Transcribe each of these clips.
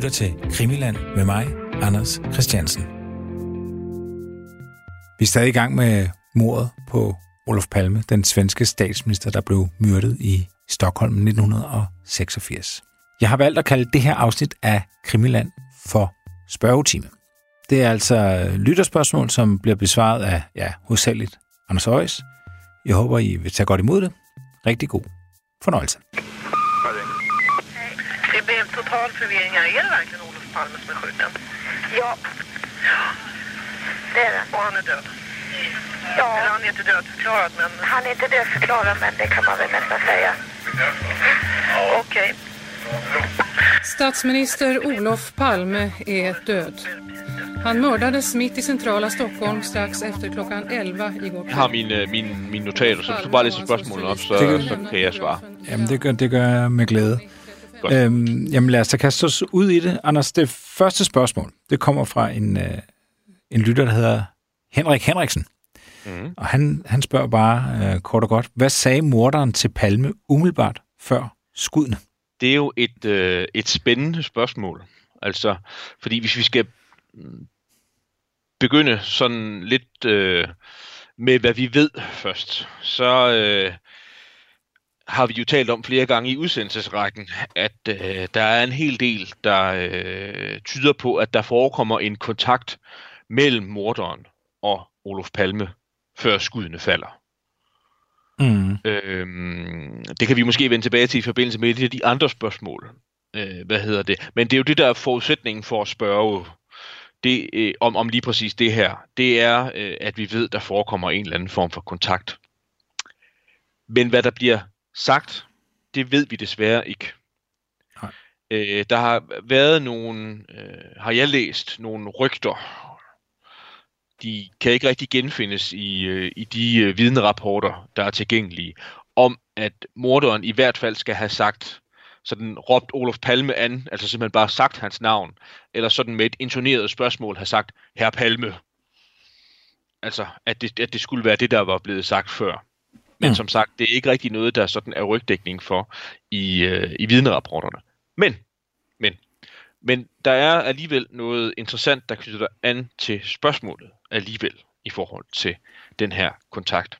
lytter til Krimiland med mig, Anders Christiansen. Vi er stadig i gang med mordet på Olof Palme, den svenske statsminister, der blev myrdet i Stockholm 1986. Jeg har valgt at kalde det her afsnit af Krimiland for spørgetime. Det er altså lytterspørgsmål, som bliver besvaret af, ja, hovedsageligt Anders Højs. Jeg håber, I vil tage godt imod det. Rigtig god fornøjelse. Total förvirring här. Är det verkligen Olof Palme som är skjuten? Ja. Det är det. Och han är död? Ja, Eller han är inte dödförklarad, men han är inte dödförklarad men det kan man väl nästan säga. okej. Statsminister Olof Palme är död. Han mördades mitt i centrala Stockholm strax efter klockan 11 igår Jeg har mine, mine, mine notater, så hvis du bare læser spørgsmålene op, så, Det så kan jeg svare. Jamen, det gør, det gør jeg med glæde. Godt. Øhm, jamen, lad os da kaste os ud i det. Anders, det første spørgsmål, det kommer fra en, øh, en lytter, der hedder Henrik Henriksen. Mhm. Og han, han spørger bare øh, kort og godt, hvad sagde morderen til Palme umiddelbart før skuddene? Det er jo et, øh, et spændende spørgsmål. Altså, fordi hvis vi skal mm, begynde sådan lidt øh, med, hvad vi ved først, så øh, har vi jo talt om flere gange i udsendelsesrækken, at øh, der er en hel del, der øh, tyder på, at der forekommer en kontakt mellem morderen og Olof Palme, før skuddene falder. Mm. Øhm, det kan vi måske vende tilbage til i forbindelse med et af de andre spørgsmål. Øh, hvad hedder det? Men det er jo det, der er forudsætningen for at spørge det, øh, om, om lige præcis det her. Det er, øh, at vi ved, der forekommer en eller anden form for kontakt. Men hvad der bliver sagt, det ved vi desværre ikke. Nej. Øh, der har været nogle, øh, har jeg læst, nogle rygter. De kan ikke rigtig genfindes i, øh, i de øh, vidnerapporter, der er tilgængelige, om at morderen i hvert fald skal have sagt, sådan råbt Olof Palme an, altså simpelthen bare sagt hans navn, eller sådan med et intoneret spørgsmål have sagt, herr Palme. Altså, at det, at det skulle være det, der var blevet sagt før. Men Mm. som sagt, det er ikke rigtig noget, der sådan er rygdækning for i, øh, i vidnerapporterne. Men, men, men der er alligevel noget interessant, der knytter an til spørgsmålet alligevel i forhold til den her kontakt.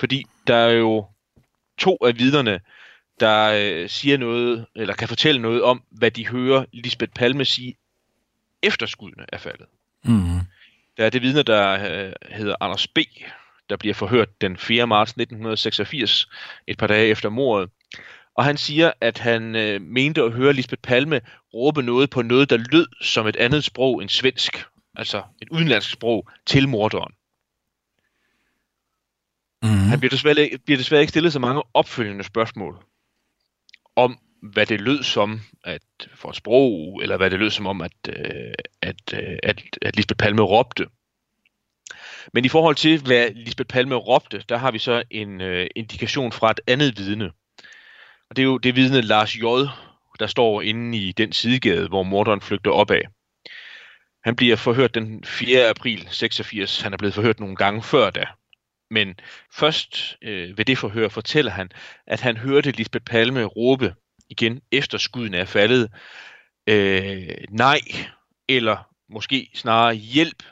Fordi der er jo to af vidnerne, der øh, siger noget, eller kan fortælle noget om, hvad de hører Lisbeth Palme sige, efter skuddene er faldet. Mm. Der er det vidne, der øh, hedder Anders B., der bliver forhørt den 4. marts 1986, et par dage efter mordet. Og han siger, at han øh, mente at høre Lisbeth Palme råbe noget på noget, der lød som et andet sprog end svensk, altså et udenlandsk sprog, til morderen. Mm. Han bliver desværre, bliver desværre ikke stillet så mange opfølgende spørgsmål om, hvad det lød som at for sprog, eller hvad det lød som om, at, øh, at, øh, at, at Lisbeth Palme råbte. Men i forhold til, hvad Lisbeth Palme råbte, der har vi så en øh, indikation fra et andet vidne. Og det er jo det vidne Lars J., der står inde i den sidegade, hvor morderen flygter opad. Han bliver forhørt den 4. april 86. Han er blevet forhørt nogle gange før da. Men først øh, ved det forhør fortæller han, at han hørte Lisbeth Palme råbe igen efter skuden er faldet, øh, nej, eller måske snarere hjælp,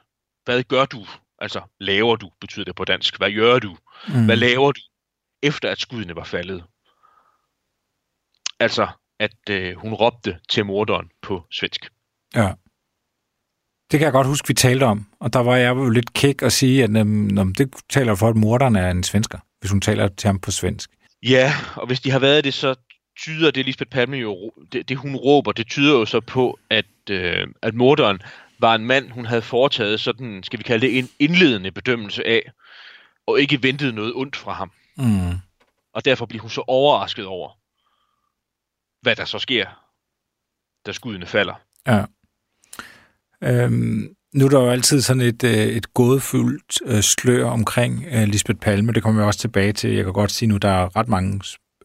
hvad gør du? Altså, laver du, betyder det på dansk. Hvad gør du? Mm. Hvad laver du, efter at skuddene var faldet? Altså, at øh, hun råbte til morderen på svensk. Ja. Det kan jeg godt huske, vi talte om. Og der var jeg jo lidt kæk at sige, at øhm, det taler for, at morderen er en svensker, hvis hun taler til ham på svensk. Ja, og hvis de har været det, så tyder det Lisbeth Palme jo, det, det hun råber, det tyder jo så på, at, øh, at morderen var en mand, hun havde foretaget sådan, skal vi kalde det, en indledende bedømmelse af, og ikke ventet noget ondt fra ham. Mm. Og derfor bliver hun så overrasket over, hvad der så sker, da skuddene falder. Ja. Øhm, nu er der jo altid sådan et, øh, et gådefuldt øh, slør omkring øh, Lisbeth Palme. Det kommer jeg også tilbage til. Jeg kan godt sige nu, der er ret mange,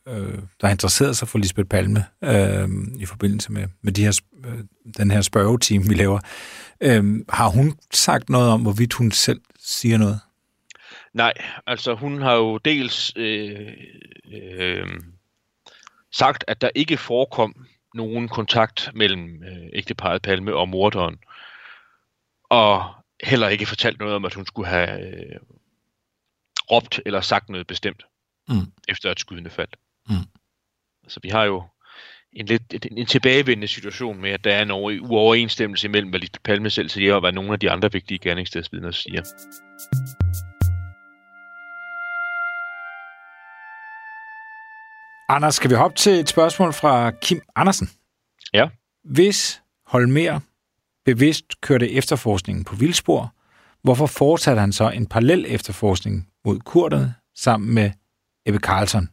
øh, der har interesseret sig for Lisbeth Palme øh, i forbindelse med, med de her, øh, den her spørgeteam, vi laver. Øh, har hun sagt noget om, hvorvidt hun selv siger noget? Nej, altså hun har jo dels øh, øh, sagt, at der ikke forekom nogen kontakt mellem øh, ægteparet Palme og morderen. Og heller ikke fortalt noget om, at hun skulle have øh, råbt eller sagt noget bestemt, Mm. efter at skydende faldt. Mm. Så vi har jo en lidt en, en tilbagevendende situation med, at der er en over, uoverensstemmelse mellem, hvad Lisbeth Palme selv siger, og hvad nogle af de andre vigtige gerningsstedsvidner siger. Anders, skal vi hoppe til et spørgsmål fra Kim Andersen? Ja. Hvis Holmer bevidst kørte efterforskningen på vildspor, hvorfor fortsatte han så en parallel efterforskning mod kurderne sammen med Ebbe Carlson?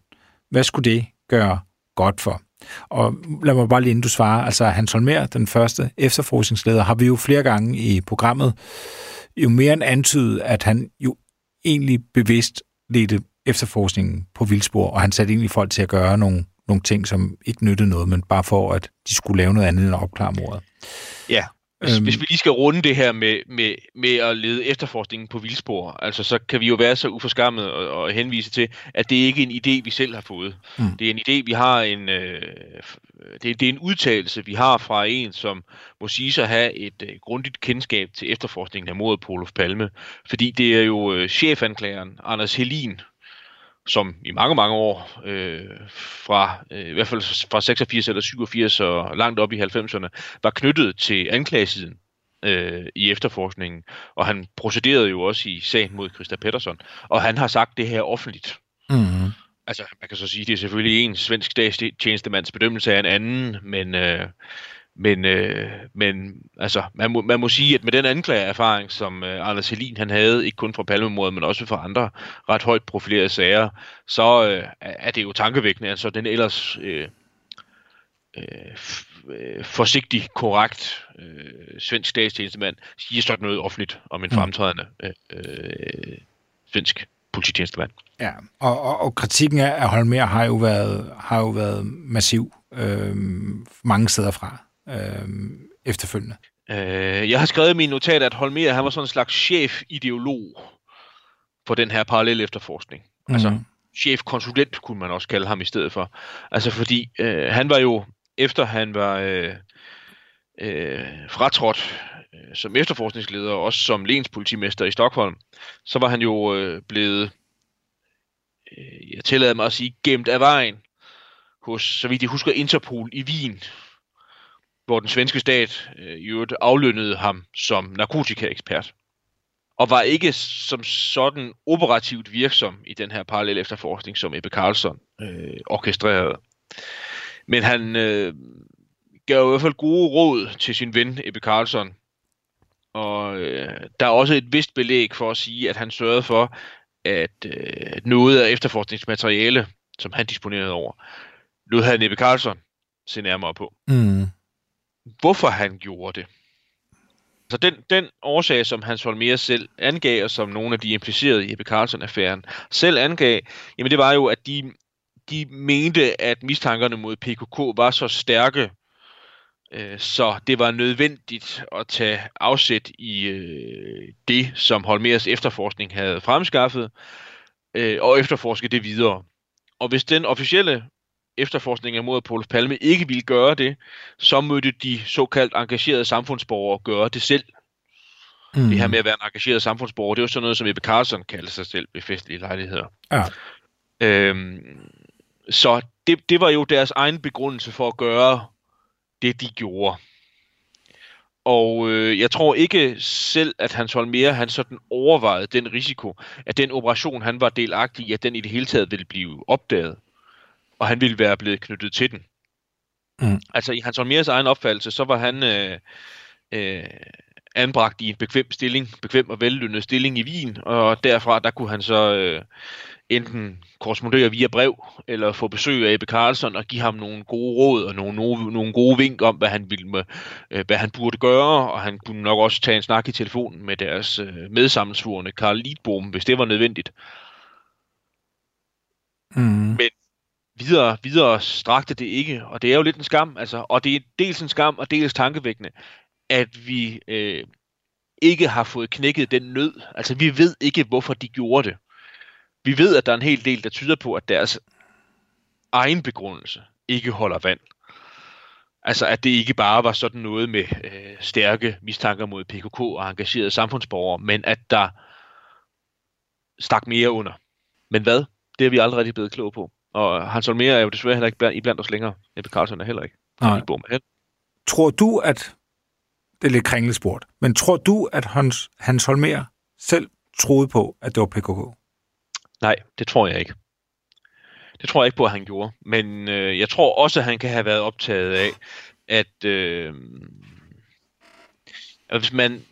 Hvad skulle det gøre godt for? Og lad mig bare lige inden du svarer, altså Hans Holmer, den første efterforskningsleder, har vi jo flere gange i programmet jo mere end antydet, at han jo egentlig bevidst ledte efterforskningen på vildspor, og han satte egentlig folk til at gøre nogle, nogle ting, som ikke nyttede noget, men bare for, at de skulle lave noget andet end at opklare mordet. Ja, hvis, Øhm. hvis vi lige skal runde det her med, med, med at lede efterforskningen på vildspor, altså så kan vi jo være så uforskammet og, og henvise til, at det ikke er en idé, vi selv har fået. Mm. Det er en idé, vi har en, øh, det, det er en udtalelse, vi har fra en, som må sige sig at have et øh, grundigt kendskab til efterforskningen af mordet på Olof Palme, fordi det er jo øh, chefanklageren Anders Helin, som i mange, mange år, øh, fra øh, i hvert fald fra 86 eller 87 og langt op i 90'erne, var knyttet til anklagesiden øh, i efterforskningen. Og han procederede jo også i sagen mod Christa Pettersson. Og han har sagt det her offentligt. Mm-hmm. Altså, man kan så sige, det er selvfølgelig en svensk statstjenestemands bedømmelse af en anden, men, øh, men, øh, men altså, man må, man må sige, at med den anklageerfaring, som øh, Anders Helin han havde, ikke kun fra Palmemordet, men også fra andre ret højt profilerede sager, så øh, er det jo tankevækkende, altså den ellers øh, øh, øh, forsigtig, korrekt øh, svensk statstjenestemand siger sådan noget offentligt om en Mm. fremtrædende øh, øh, svensk polititjenestemand. Ja, og, og, og kritikken af, af Holmer har jo været, har jo været massiv øh, mange steder fra øh, efterfølgende. Øh, jeg har skrevet i mine notater, at Holmer han var sådan en slags chef-ideolog for den her parallel efterforskning. Mm. Altså Mhm. chef-konsulent kunne man også kalde ham i stedet for. Altså fordi øh, han var jo, efter han var øh, øh, fratrådt øh, som efterforskningsleder, og også som lenspolitimester i Stockholm, så var han jo øh, blevet, øh, jeg tillader mig at sige, gemt af vejen hos, så vidt jeg husker, Interpol i Wien, hvor den svenske stat øh, i øvrigt aflønnede ham som narkotikaekspert, og var ikke som sådan operativt virksom i den her parallel efterforskning, som Ebbe Carlsson øh, orkestrerede. Men han øh, gav i hvert fald gode råd til sin ven Ebbe Carlsson, og øh, der er også et vist belæg for at sige, at han sørgede for, at øh, noget af efterforskningsmateriale, som han disponerede over, lod han Ebbe Carlsson se nærmere på Mm hvorfor han gjorde det. Så den, den årsag, som Hans Holmer selv angav, og som nogle af de implicerede i Ebbe Carlson-affæren selv angav, jamen det var jo, at de, de mente, at mistankerne mod PKK var så stærke, øh, så det var nødvendigt at tage afsæt i øh, det, som Holmers efterforskning havde fremskaffet, øh, og efterforske det videre. Og hvis den officielle efterforskning af mordet på Olof Palme ikke ville gøre det, så mødte de såkaldt engagerede samfundsborgere gøre det selv. Mm. Det her med at være en engageret samfundsborger, det var sådan noget, som Ebbe Carlson kaldte sig selv ved festlige lejligheder. Ja. Øhm, så det, det var jo deres egen begrundelse for at gøre det, de gjorde. Og øh, jeg tror ikke selv, at Hans Holmer, han sådan overvejede den risiko, at den operation, han var delagtig i, at den i det hele taget ville blive opdaget. Og han ville være blevet knyttet til den. Mm. Altså i Hans Holmers egen opfattelse, så var han øh, øh, anbragt i en bekvem stilling, bekvem og vellønnet stilling i Wien, og derfra der kunne han så øh, enten korrespondere via brev, eller få besøg af Ebbe Carlson og give ham nogle gode råd og nogle, nogle, nogle gode vink om, hvad han, ville med, øh, hvad han burde gøre, og han kunne nok også tage en snak i telefonen med deres øh, medsammensvorene Karl Lidbom, hvis det var nødvendigt. Mm videre, videre strakte det ikke, og det er jo lidt en skam, altså, og det er dels en skam og dels tankevækkende, at vi øh, ikke har fået knækket den nød. Altså, vi ved ikke, hvorfor de gjorde det. Vi ved, at der er en hel del, der tyder på, at deres egen begrundelse ikke holder vand. Altså, at det ikke bare var sådan noget med øh, stærke mistanker mod PKK og engagerede samfundsborgere, men at der stak mere under. Men hvad? Det er vi aldrig rigtig blevet klog på. Og Hans Holmer er jo desværre heller ikke blandt, iblandt os længere. Ebbe Carlsen er heller ikke. Nej. I bor med held. Tror du, at... Det er lidt kringlet spurgt. Men tror du, at Hans, Hans Holmer selv troede på, at det var PKK? Nej, det tror jeg ikke. Det tror jeg ikke på, at han gjorde. Men øh, jeg tror også, at han kan have været optaget af, at øh, hvis man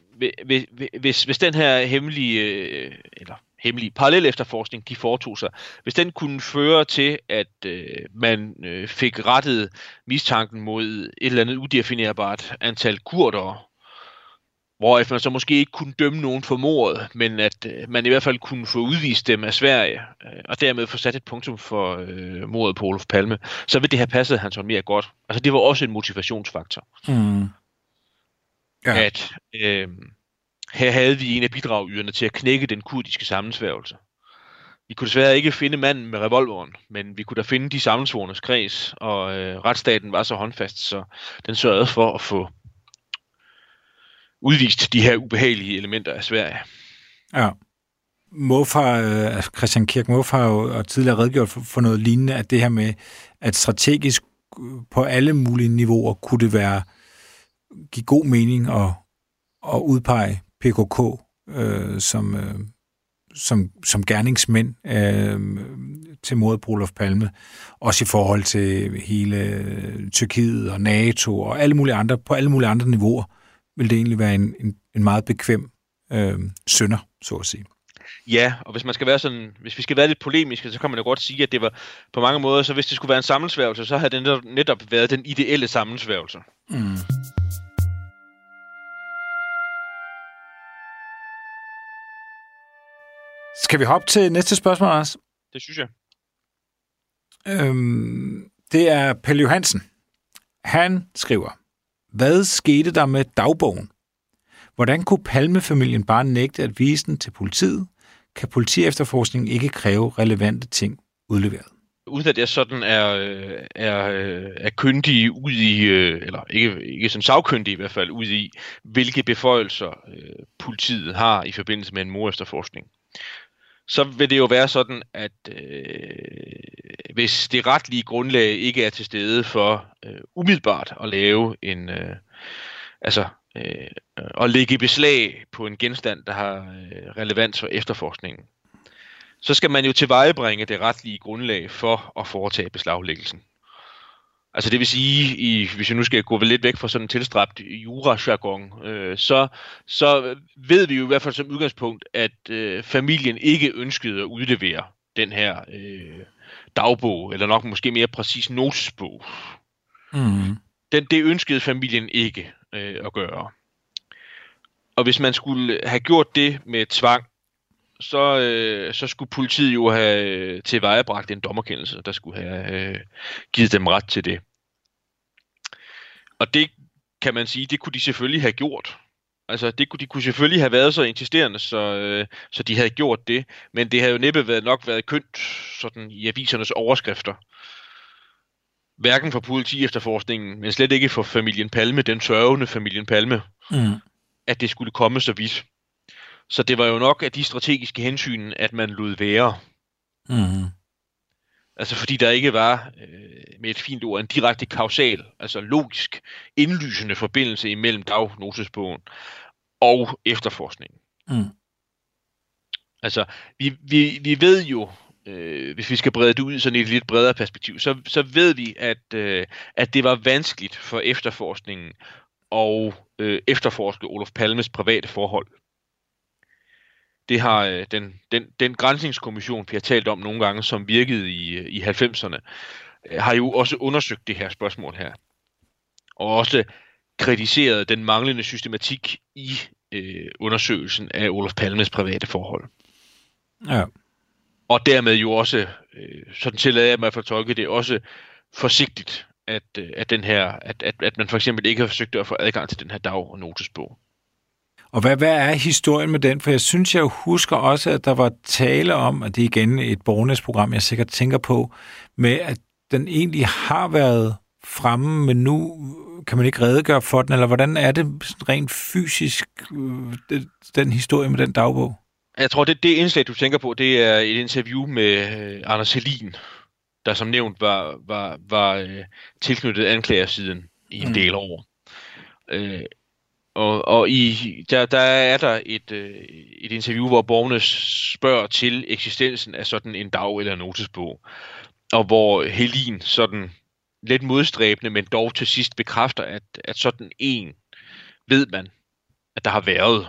hvis, hvis, hvis den her hemmelige øh, eller hemmelige parallel efterforskning, de foretog sig, hvis den kunne føre til, at øh, man øh, fik rettet mistanken mod et eller andet udefinerbart antal kurdere, hvor man så måske ikke kunne dømme nogen for mordet, men at øh, man i hvert fald kunne få udvist dem af Sverige, øh, og dermed få sat et punktum for øh, mordet på Olof Palme, så ville det have passet Hans mere godt. Altså det var også en motivationsfaktor. Mm. Ja. At øh, her havde vi en af bidragyderne til at knække den kurdiske sammensværgelse. Vi kunne desværre ikke finde manden med revolveren, men vi kunne da finde de sammensvornes kreds, og øh, retsstaten var så håndfast, så den sørgede for at få udvist de her ubehagelige elementer af Sverige. Ja. Mofar, øh, Christian Kirk Mofar har jo tidligere redegjort for, noget lignende, at det her med, at strategisk øh, på alle mulige niveauer kunne det være, give god mening at, at udpege PKK øh, som, øh, som, som gerningsmænd øh, til mordet på Olof Palme, også i forhold til hele Tyrkiet og NATO og alle mulige andre, på alle mulige andre niveauer, vil det egentlig være en, en, en meget bekvem øh, sønder, så at sige. Ja, og hvis man skal være sådan, hvis vi skal være lidt polemiske, så kan man jo godt sige, at det var på mange måder, så hvis det skulle være en sammensværgelse, så havde det netop været den ideelle sammensværgelse. Mm. Skal vi hoppe til næste spørgsmål, Anders? Det synes jeg. Øhm, det er Pelle Johansen. Han skriver, hvad skete der med dagbogen? Hvordan kunne Palmefamilien bare nægte at vise den til politiet? Kan politiefterforskningen ikke kræve relevante ting udleveret? Uden at jeg sådan er, er, er kyndig ud i, eller ikke, ikke sådan sagkyndig i hvert fald, ud i, hvilke beføjelser politiet har i forbindelse med en morefterforskning så vil det jo være sådan, at øh, hvis det retlige grundlag ikke er til stede for øh, umiddelbart at lave en, øh, altså øh, at lægge beslag på en genstand, der har øh, relevans for efterforskningen, så skal man jo tilvejebringe det retlige grundlag for at foretage beslaglæggelsen. Altså det vil sige, i, hvis jeg nu skal gå lidt væk fra sådan en tilstræbt jurajargon, øh, så, så ved vi jo i hvert fald som udgangspunkt, at øh, familien ikke ønskede at udlevere den her øh, dagbog, eller nok måske mere præcis notesbog. Mm. Den, det ønskede familien ikke øh, at gøre. Og hvis man skulle have gjort det med tvang, så, øh, så skulle politiet jo have øh, tilvejebragt en dommerkendelse, der skulle have øh, givet dem ret til det. Og det kan man sige, det kunne de selvfølgelig have gjort. Altså, det kunne, de kunne selvfølgelig have været så insisterende, så, øh, så de havde gjort det. Men det havde jo næppe været, nok været kønt sådan, i avisernes overskrifter. Hverken for politi efterforskningen, men slet ikke for familien Palme, den sørgende familien Palme, mm. at det skulle komme så vidt. Så det var jo nok af de strategiske hensyn, at man lod være. Mm. Altså fordi der ikke var, øh, med et fint ord, en direkte kausal, altså logisk indlysende forbindelse imellem dagnotesbogen og efterforskningen. Mm. Altså, vi, vi, vi ved jo, øh, hvis vi skal brede det ud sådan i et lidt bredere perspektiv, så, så ved vi, at, øh, at det var vanskeligt for efterforskningen og øh, efterforske Olof Palmes private forhold det har øh, den, den, den grænsningskommission, vi har talt om nogle gange, som virkede i, i 90'erne, øh, har jo også undersøgt det her spørgsmål her. Og også kritiseret den manglende systematik i øh, undersøgelsen af Olof Palmes private forhold. Ja. Og dermed jo også, øh, sådan tillader jeg mig at fortolke det, også forsigtigt, at, øh, at, den her, at, at, at man for eksempel ikke har forsøgt at få adgang til den her dag- og notesbog. Og hvad, hvad er historien med den? For jeg synes, jeg husker også, at der var tale om, at det er igen et borgernæsprogram, jeg sikkert tænker på, med at den egentlig har været fremme, men nu kan man ikke redegøre for den, eller hvordan er det rent fysisk, øh, den historie med den dagbog? Jeg tror, det, det indslag, du tænker på, det er et interview med øh, Anders Helin, der som nævnt var, var, var øh, tilknyttet anklagersiden i en Mm. del år. Øh, og og i, der, der er der et, øh, et interview, hvor borgerne spørger til eksistensen af sådan en dag- eller notesbog, og hvor Helin sådan lidt modstræbende, men dog til sidst bekræfter, at, at sådan en ved man, at der har været.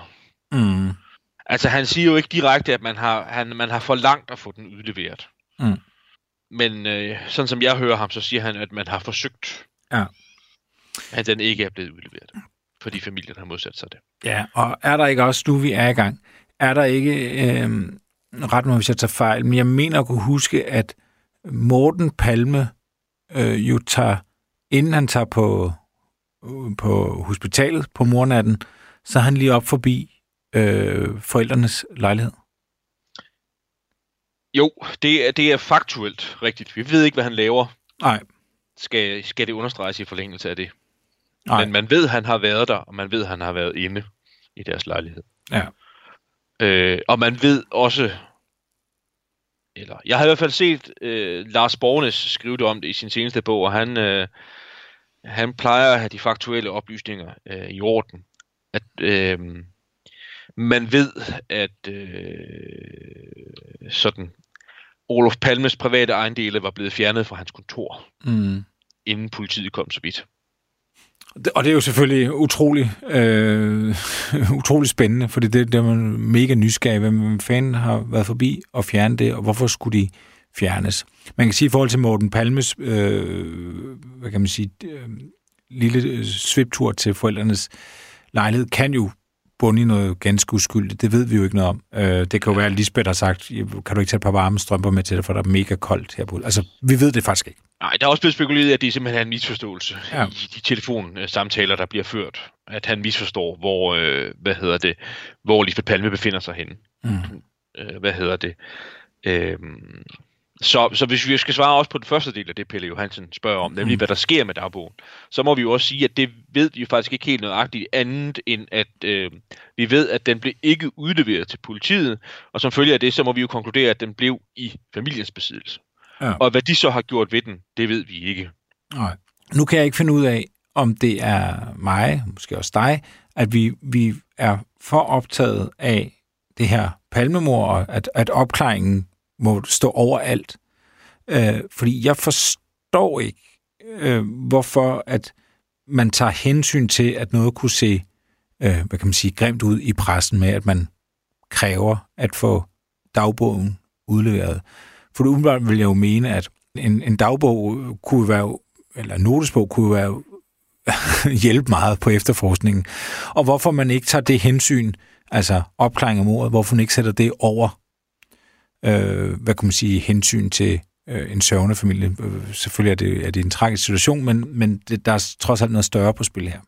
Mm. Altså, han siger jo ikke direkte, at man har, han, man har forlangt at få den udleveret. Mm. Men øh, sådan som jeg hører ham, så siger han, at man har forsøgt, Ja. at den ikke er blevet udleveret. Fordi familien har modsat sig det. Ja, og er der ikke også, nu vi er i gang, er der ikke, øh, ret mig hvis jeg tager fejl, men jeg mener at kunne huske, at Morten Palme øh, jo tager, inden han tager på, øh, på hospitalet på mornatten, så er han lige op forbi øh, forældrenes lejlighed. Jo, det er, det er faktuelt rigtigt. Vi ved ikke, hvad han laver. Nej, Skal, skal det understreges i forlængelse af det. Nej. Men man ved, han har været der, og man ved, han har været inde i deres lejlighed. Ja. Øh, og man ved også, eller jeg har i hvert fald set øh, Lars Bornes skrive det om det i sin seneste bog, og han, øh, han plejer at have de faktuelle oplysninger øh, i orden. At øh, man ved, at øh, sådan Olof Palmes private ejendele var blevet fjernet fra hans kontor, Mm. inden politiet kom så vidt. Det- Og det er jo selvfølgelig utrolig, øh, utrolig spændende, fordi det, det er man mega nysgerrig. Hvem fanden har været forbi og fjernet det, og hvorfor skulle de fjernes? Man kan sige i forhold til Morten Palmes, øh, hvad kan man sige, øh, lille øh, sviptur til forældrenes lejlighed, kan jo bunde i noget ganske uskyldigt. Det ved vi jo ikke noget om. Øh, det kan jo være, at Lisbeth har sagt, kan du ikke tage et par varme strømper med til det, for der er mega koldt her på. Altså, vi ved det faktisk ikke. Nej, der er også blevet spekuleret at det simpelthen er en misforståelse Ja. i de telefonsamtaler, der bliver ført. At han misforstår, hvor, øh, hvad hedder det, hvor Lisbeth Palme befinder sig henne. Mm. Øh, hvad hedder det? Øhm, så, så hvis vi skal svare også på den første del af det, Pelle Johansen spørger om, nemlig Mm. hvad der sker med dagbogen, så må vi jo også sige, at det ved vi faktisk ikke helt nøjagtigt andet, end at øh, vi ved, at den blev ikke udleveret til politiet, og som følge af det, så må vi jo konkludere, at den blev i familiens besiddelse. Ja. Og hvad de så har gjort ved den, det ved vi ikke. Nej. Nu kan jeg ikke finde ud af, om det er mig, måske også dig, at vi, vi er for optaget af det her palmemor, og at, at opklaringen må stå over alt. Øh, fordi jeg forstår ikke, øh, hvorfor at man tager hensyn til, at noget kunne se, øh, hvad kan man sige, grimt ud i pressen med, at man kræver at få dagbogen udleveret. For umiddelbart vil jeg jo mene, at en, en dagbog kunne være, eller en notesbog kunne være hjælpe meget på efterforskningen. Og hvorfor man ikke tager det hensyn, altså opklaring af mordet, hvorfor man ikke sætter det over, øh, hvad kan man sige, hensyn til øh, en sørgende familie. Øh, selvfølgelig er det, er det en tragisk situation, men, men det, der er trods alt noget større på spil her.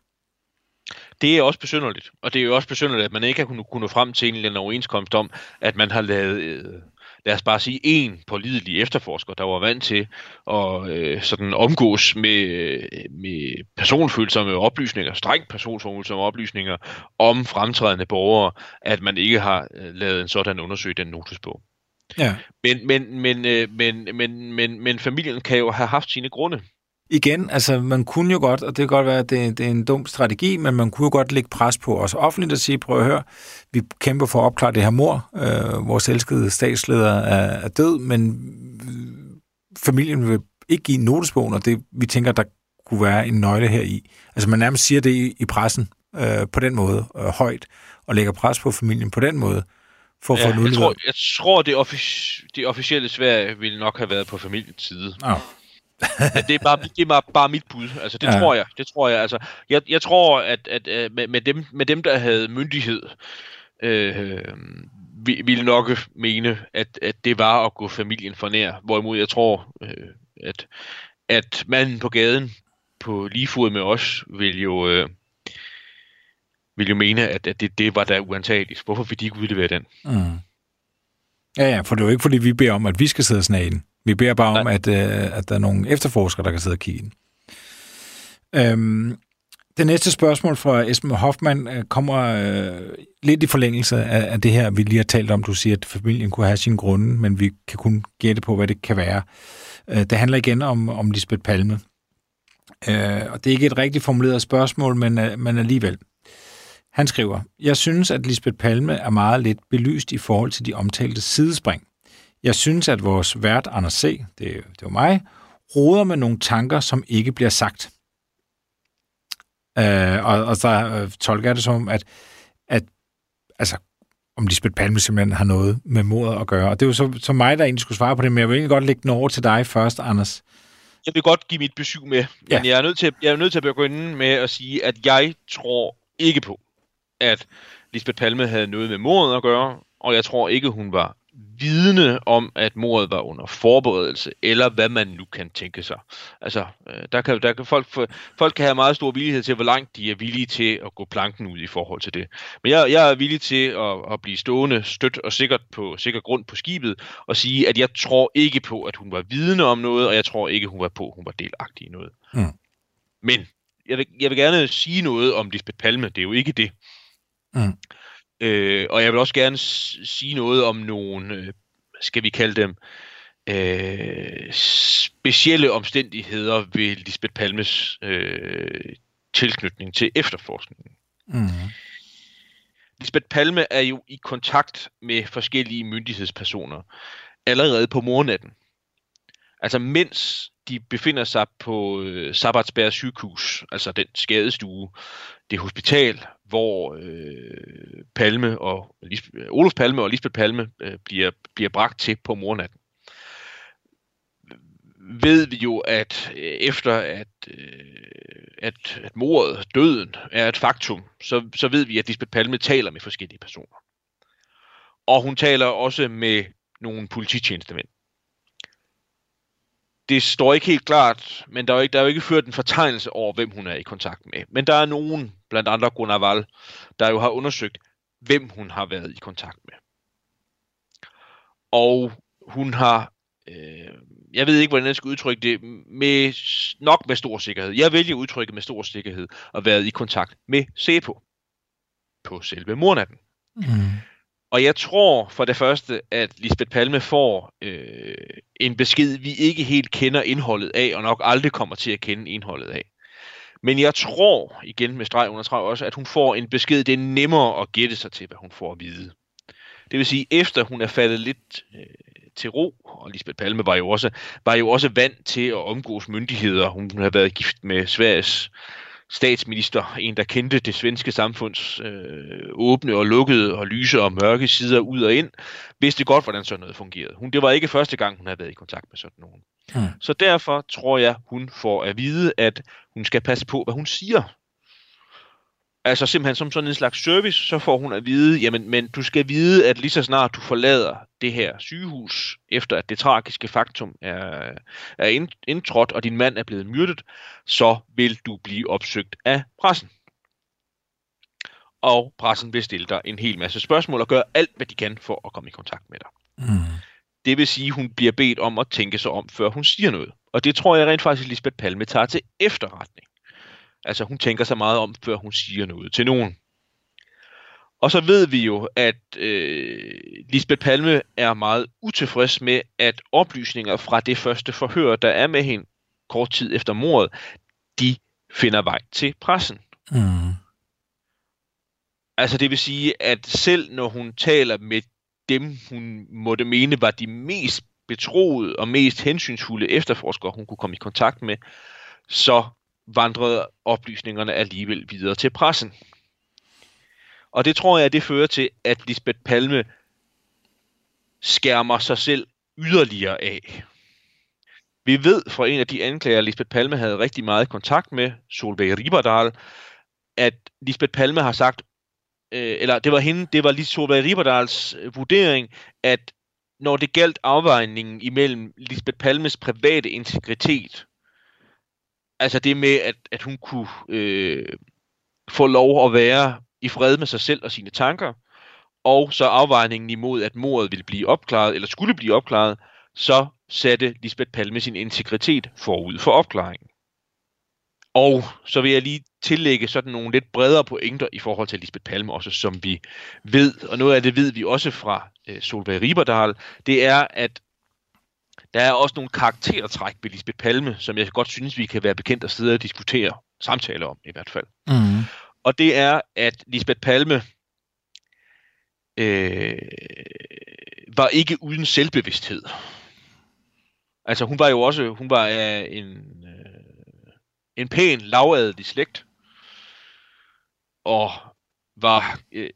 Det er også besynderligt, og det er jo også besynderligt, at man ikke har kunnet, nå frem til en eller anden overenskomst om, at man har lavet, øh, lad os bare sige, en pålidelig efterforsker, der var vant til at øh, sådan omgås med, øh, med personfølsomme oplysninger, strengt personfølsomme oplysninger om fremtrædende borgere, at man ikke har øh, lavet en sådan undersøg den notesbog. Ja. Men, men, men, øh, men, men, men, men familien kan jo have haft sine grunde. Igen, altså man kunne jo godt, og det kan godt være, at det, det er en dum strategi, men man kunne jo godt lægge pres på os offentligt og sige, prøv at høre, vi kæmper for at opklare det her mor, øh, vores elskede statsleder er, er død, men øh, familien vil ikke give notesbogen, og det, vi tænker, der kunne være en nøgle her i. Altså man nærmest siger det i, i pressen øh, på den måde, øh, højt, og lægger pres på familien på den måde, for at få Ja, den jeg, tror, jeg tror, det, offic- det officielle Sverige ville nok have været på familiens side. Nå. Men det er bare, det er bare, bare mit bud. Altså, det Ja. ja. tror jeg. Det tror jeg. Altså, jeg, jeg tror, at, at øh, med, med, dem, med dem, der havde myndighed, øh, vi- ville nok mene, at, at det var at gå familien for nær. Hvorimod jeg tror, øh, at, at manden på gaden på lige fod med os vil jo, øh, vil jo mene, at, at det, det var da uantageligt. Hvorfor vil de ikke udlevere den? Mm. Ja, ja, for det er jo ikke, fordi vi beder om, at vi skal sidde og snage den. Vi beder bare om, at, øh, at der er nogle efterforskere, der kan sidde og kigge den. Øhm, det næste spørgsmål fra Esben Hoffmann øh, kommer øh, lidt i forlængelse af, af det her, vi lige har talt om. Du siger, at familien kunne have sine grunde, men vi kan kun gætte på, hvad det kan være. Øh, det handler igen om, om Lisbeth Palme. Øh, og det er ikke et rigtigt formuleret spørgsmål, men, øh, men alligevel. Han skriver, Jeg synes, at Lisbeth Palme er meget lidt belyst i forhold til de omtalte sidespring. Jeg synes, at vores vært, Anders C., det, det var mig, roder med nogle tanker, som ikke bliver sagt. Øh, og, og så øh, tolker jeg det som, at, at altså, om Lisbeth Palme simpelthen har noget med mordet at gøre. Og det er jo så, så mig, der egentlig skulle svare på det, men jeg vil egentlig godt lægge den over til dig først, Anders. Jeg vil godt give mit besøg med, men ja. jeg, er nødt til, jeg er nødt til at begynde med at sige, at jeg tror ikke på, at Lisbeth Palme havde noget med mordet at gøre, og jeg tror ikke, hun var vidne om, at mordet var under forberedelse, eller hvad man nu kan tænke sig. Altså, øh, der kan, der kan folk, folk kan have meget stor villighed til, hvor langt de er villige til at gå planken ud i forhold til det. Men jeg, jeg er villig til at, at blive stående stødt og sikkert på sikker grund på skibet, og sige, at jeg tror ikke på, at hun var vidne om noget, og jeg tror ikke, hun var på, at hun var delagtig i noget. Mm. Men jeg vil, jeg vil gerne sige noget om Lisbeth Palme, det er jo ikke det. Mm. Øh, og jeg vil også gerne sige noget om nogle, øh, skal vi kalde dem, øh, specielle omstændigheder ved Lisbeth Palmes øh, tilknytning til efterforskningen. Mm. Lisbeth Palme er jo i kontakt med forskellige myndighedspersoner allerede på mornatten. Altså mens de befinder sig på øh, Sabbatsberg sygehus, altså den skadestue, det hospital, hvor øh, Palme og Lisbeth, øh, Olof Palme og Lisbeth Palme øh, bliver, bliver bragt til på mornatten. Ved vi jo, at øh, efter at, øh, at, at mordet, døden, er et faktum, så, så ved vi, at Lisbeth Palme taler med forskellige personer. Og hun taler også med nogle polititjenestemænd det står ikke helt klart, men der er, jo ikke, der er jo ikke ført en fortegnelse over, hvem hun er i kontakt med. Men der er nogen, blandt andre Gunnar Wall, der jo har undersøgt, hvem hun har været i kontakt med. Og hun har, øh, jeg ved ikke, hvordan jeg skal udtrykke det, med, nok med stor sikkerhed. Jeg vælger udtrykket med stor sikkerhed at været i kontakt med Sepo på selve mornatten. Mm. Og jeg tror for det første, at Lisbeth Palme får øh, en besked, vi ikke helt kender indholdet af, og nok aldrig kommer til at kende indholdet af. Men jeg tror, igen med streg under streg også, at hun får en besked, det er nemmere at gætte sig til, hvad hun får at vide. Det vil sige, efter hun er faldet lidt øh, til ro, og Lisbeth Palme var jo også, var jo også vant til at omgås myndigheder. Hun har været gift med Sveriges statsminister, en der kendte det svenske samfunds øh, åbne og lukkede og lyse og mørke sider ud og ind, vidste godt, hvordan sådan noget fungerede. Hun, det var ikke første gang, hun havde været i kontakt med sådan nogen. Hmm. Så derfor tror jeg, hun får at vide, at hun skal passe på, hvad hun siger altså simpelthen som sådan en slags service, så får hun at vide, jamen, men du skal vide, at lige så snart du forlader det her sygehus, efter at det tragiske faktum er, er indtrådt, og din mand er blevet myrdet, så vil du blive opsøgt af pressen. Og pressen vil stille dig en hel masse spørgsmål og gøre alt, hvad de kan for at komme i kontakt med dig. Mm. Det vil sige, at hun bliver bedt om at tænke sig om, før hun siger noget. Og det tror jeg rent faktisk, Lisbeth Palme tager til efterretning. Altså hun tænker sig meget om, før hun siger noget til nogen. Og så ved vi jo, at øh, Lisbeth Palme er meget utilfreds med, at oplysninger fra det første forhør, der er med hende kort tid efter mordet, de finder vej til pressen. Mm. Altså det vil sige, at selv når hun taler med dem, hun måtte mene var de mest betroede og mest hensynsfulde efterforskere, hun kunne komme i kontakt med, så vandrede oplysningerne alligevel videre til pressen. Og det tror jeg, det fører til, at Lisbeth Palme skærmer sig selv yderligere af. Vi ved fra en af de anklager, Lisbeth Palme havde rigtig meget kontakt med, Solveig Riberdal, at Lisbeth Palme har sagt, øh, eller det var hende, det var Solveig Riberdals øh, vurdering, at når det galt afvejningen imellem Lisbeth Palmes private integritet altså det med, at, at hun kunne øh, få lov at være i fred med sig selv og sine tanker, og så afvejningen imod, at mordet ville blive opklaret, eller skulle blive opklaret, så satte Lisbeth Palme sin integritet forud for opklaringen. Og så vil jeg lige tillægge sådan nogle lidt bredere pointer i forhold til Lisbeth Palme også, som vi ved, og noget af det ved vi også fra øh, Solveig Riberdahl, det er, at der er også nogle karaktertræk ved Lisbeth Palme, som jeg godt synes, vi kan være bekendt at sidde og diskutere, samtale om i hvert fald. Mm. Og det er, at Lisbeth Palme øh, var ikke uden selvbevidsthed. Altså hun var jo også, hun var af en, øh, en pæn, lavadelig slægt, og var, øh,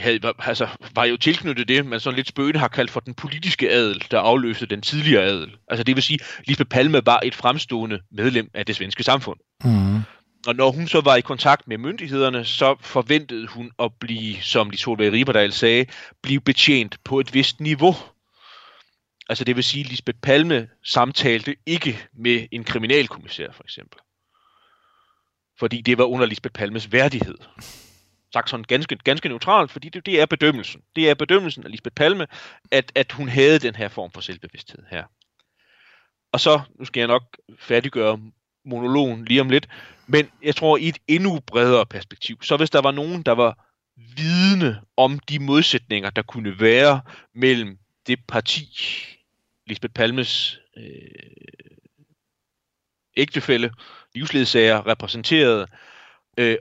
havde, var, altså, var jo tilknyttet det, man sådan lidt spøgende har kaldt for den politiske adel, der afløste den tidligere adel. Altså det vil sige, Lisbeth Palme var et fremstående medlem af det svenske samfund. Mm. Og når hun så var i kontakt med myndighederne, så forventede hun at blive, som de Solveig Riberdal sagde, blive betjent på et vist niveau. Altså det vil sige, at Lisbeth Palme samtalte ikke med en kriminalkommissær for eksempel. Fordi det var under Lisbeth Palmes værdighed. Sagt sådan ganske, ganske neutralt, fordi det, det er bedømmelsen. Det er bedømmelsen af Lisbeth Palme, at, at hun havde den her form for selvbevidsthed her. Og så, nu skal jeg nok færdiggøre monologen lige om lidt, men jeg tror i et endnu bredere perspektiv, så hvis der var nogen, der var vidne om de modsætninger, der kunne være mellem det parti, Lisbeth Palmes øh, ægtefælle, livsledsager repræsenterede, øh,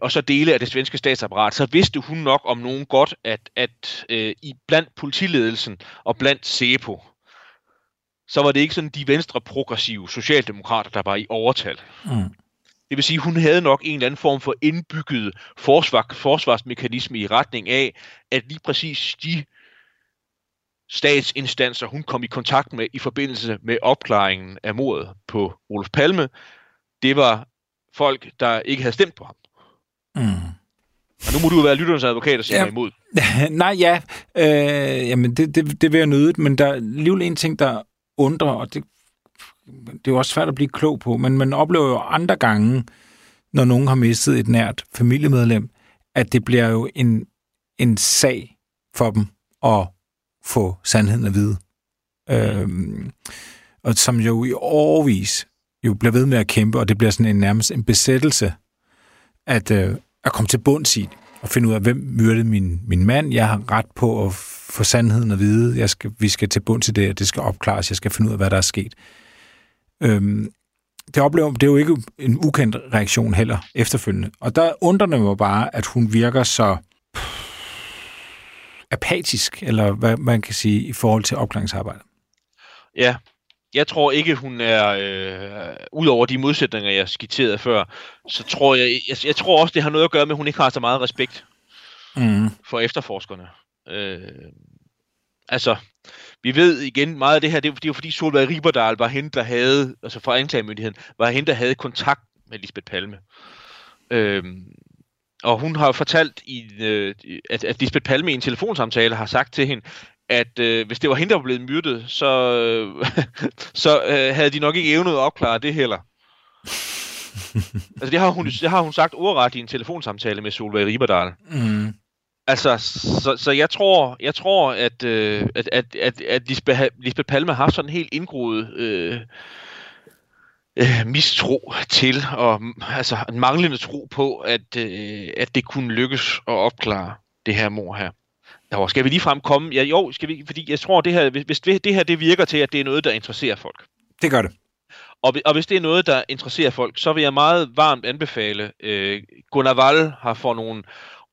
og så dele af det svenske statsapparat, så vidste hun nok om nogen godt, at, at øh, i blandt politiledelsen og blandt SEPO, så var det ikke sådan de venstre progressive socialdemokrater, der var i overtal. Mm. Det vil sige, hun havde nok en eller anden form for indbygget forsvar, forsvarsmekanisme i retning af, at lige præcis de statsinstanser, hun kom i kontakt med i forbindelse med opklaringen af mordet på Olof Palme, det var folk, der ikke havde stemt på ham. Mm. Og nu må du jo være lytterens advokat og sige Ja. ja. imod. Nej, ja. Øh, jamen, det, det, det vil jeg nødigt, men der er alligevel en ting, der undrer, og det, det er jo også svært at blive klog på, men man oplever jo andre gange, når nogen har mistet et nært familiemedlem, at det bliver jo en, en sag for dem at få sandheden at vide. Øhm, og som jo i årvis jo bliver ved med at kæmpe, og det bliver sådan en nærmest en besættelse at, øh, at komme til bunds i og finde ud af, hvem myrdede min, min mand. Jeg har ret på at få sandheden at vide. Jeg skal, vi skal til bunds i det, og det skal opklares. Jeg skal finde ud af, hvad der er sket. Øhm, det, oplever, det er jo ikke en ukendt reaktion heller efterfølgende. Og der undrer det mig bare, at hun virker så apatisk, eller hvad man kan sige, i forhold til opklaringsarbejdet. Ja, jeg tror ikke, hun er, øh, ud over de modsætninger, jeg skitserede før, så tror jeg, jeg, jeg tror også, det har noget at gøre med, at hun ikke har så meget respekt Mm. for efterforskerne. Øh, altså, vi ved igen meget af det her, det er, det er fordi Solveig Riberdal var hende, der havde, altså fra anklagemyndigheden, var hende, der havde kontakt med Lisbeth Palme. Øh, og hun har jo fortalt, i, øh, at, at Lisbeth Palme i en telefonsamtale har sagt til hende, at øh, hvis det var hende, der var blevet myrdet, så, øh, så øh, havde de nok ikke evnet at opklare det heller. altså det har, hun, det har hun sagt ordret i en telefonsamtale med Solveig Riberdal. Mm. Altså, så, så jeg tror, jeg tror at, øh, at, at, at, at Lisbeth, Lisbeth Palme har sådan en helt indgroet øh, øh, mistro til, og altså en manglende tro på, at, øh, at det kunne lykkes at opklare det her mor her. Jo, skal vi lige frem komme? Ja, jo, skal vi, fordi jeg tror, det her, hvis, det, det her det virker til, at det er noget, der interesserer folk. Det gør det. Og, og hvis det er noget, der interesserer folk, så vil jeg meget varmt anbefale. Øh, Gunnar Wall har for nogle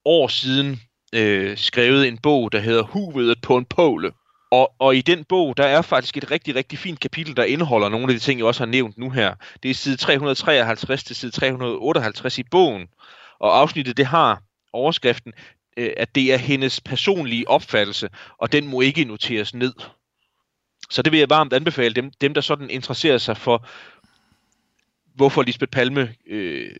år siden øh, skrevet en bog, der hedder Huvedet på en påle. Og, og i den bog, der er faktisk et rigtig, rigtig fint kapitel, der indeholder nogle af de ting, jeg også har nævnt nu her. Det er side 353 til side 358 i bogen. Og afsnittet, det har overskriften, øh, at det er hendes personlige opfattelse, og den må ikke noteres ned. Så det vil jeg varmt anbefale dem, dem der sådan interesserer sig for, hvorfor Lisbeth Palme øh,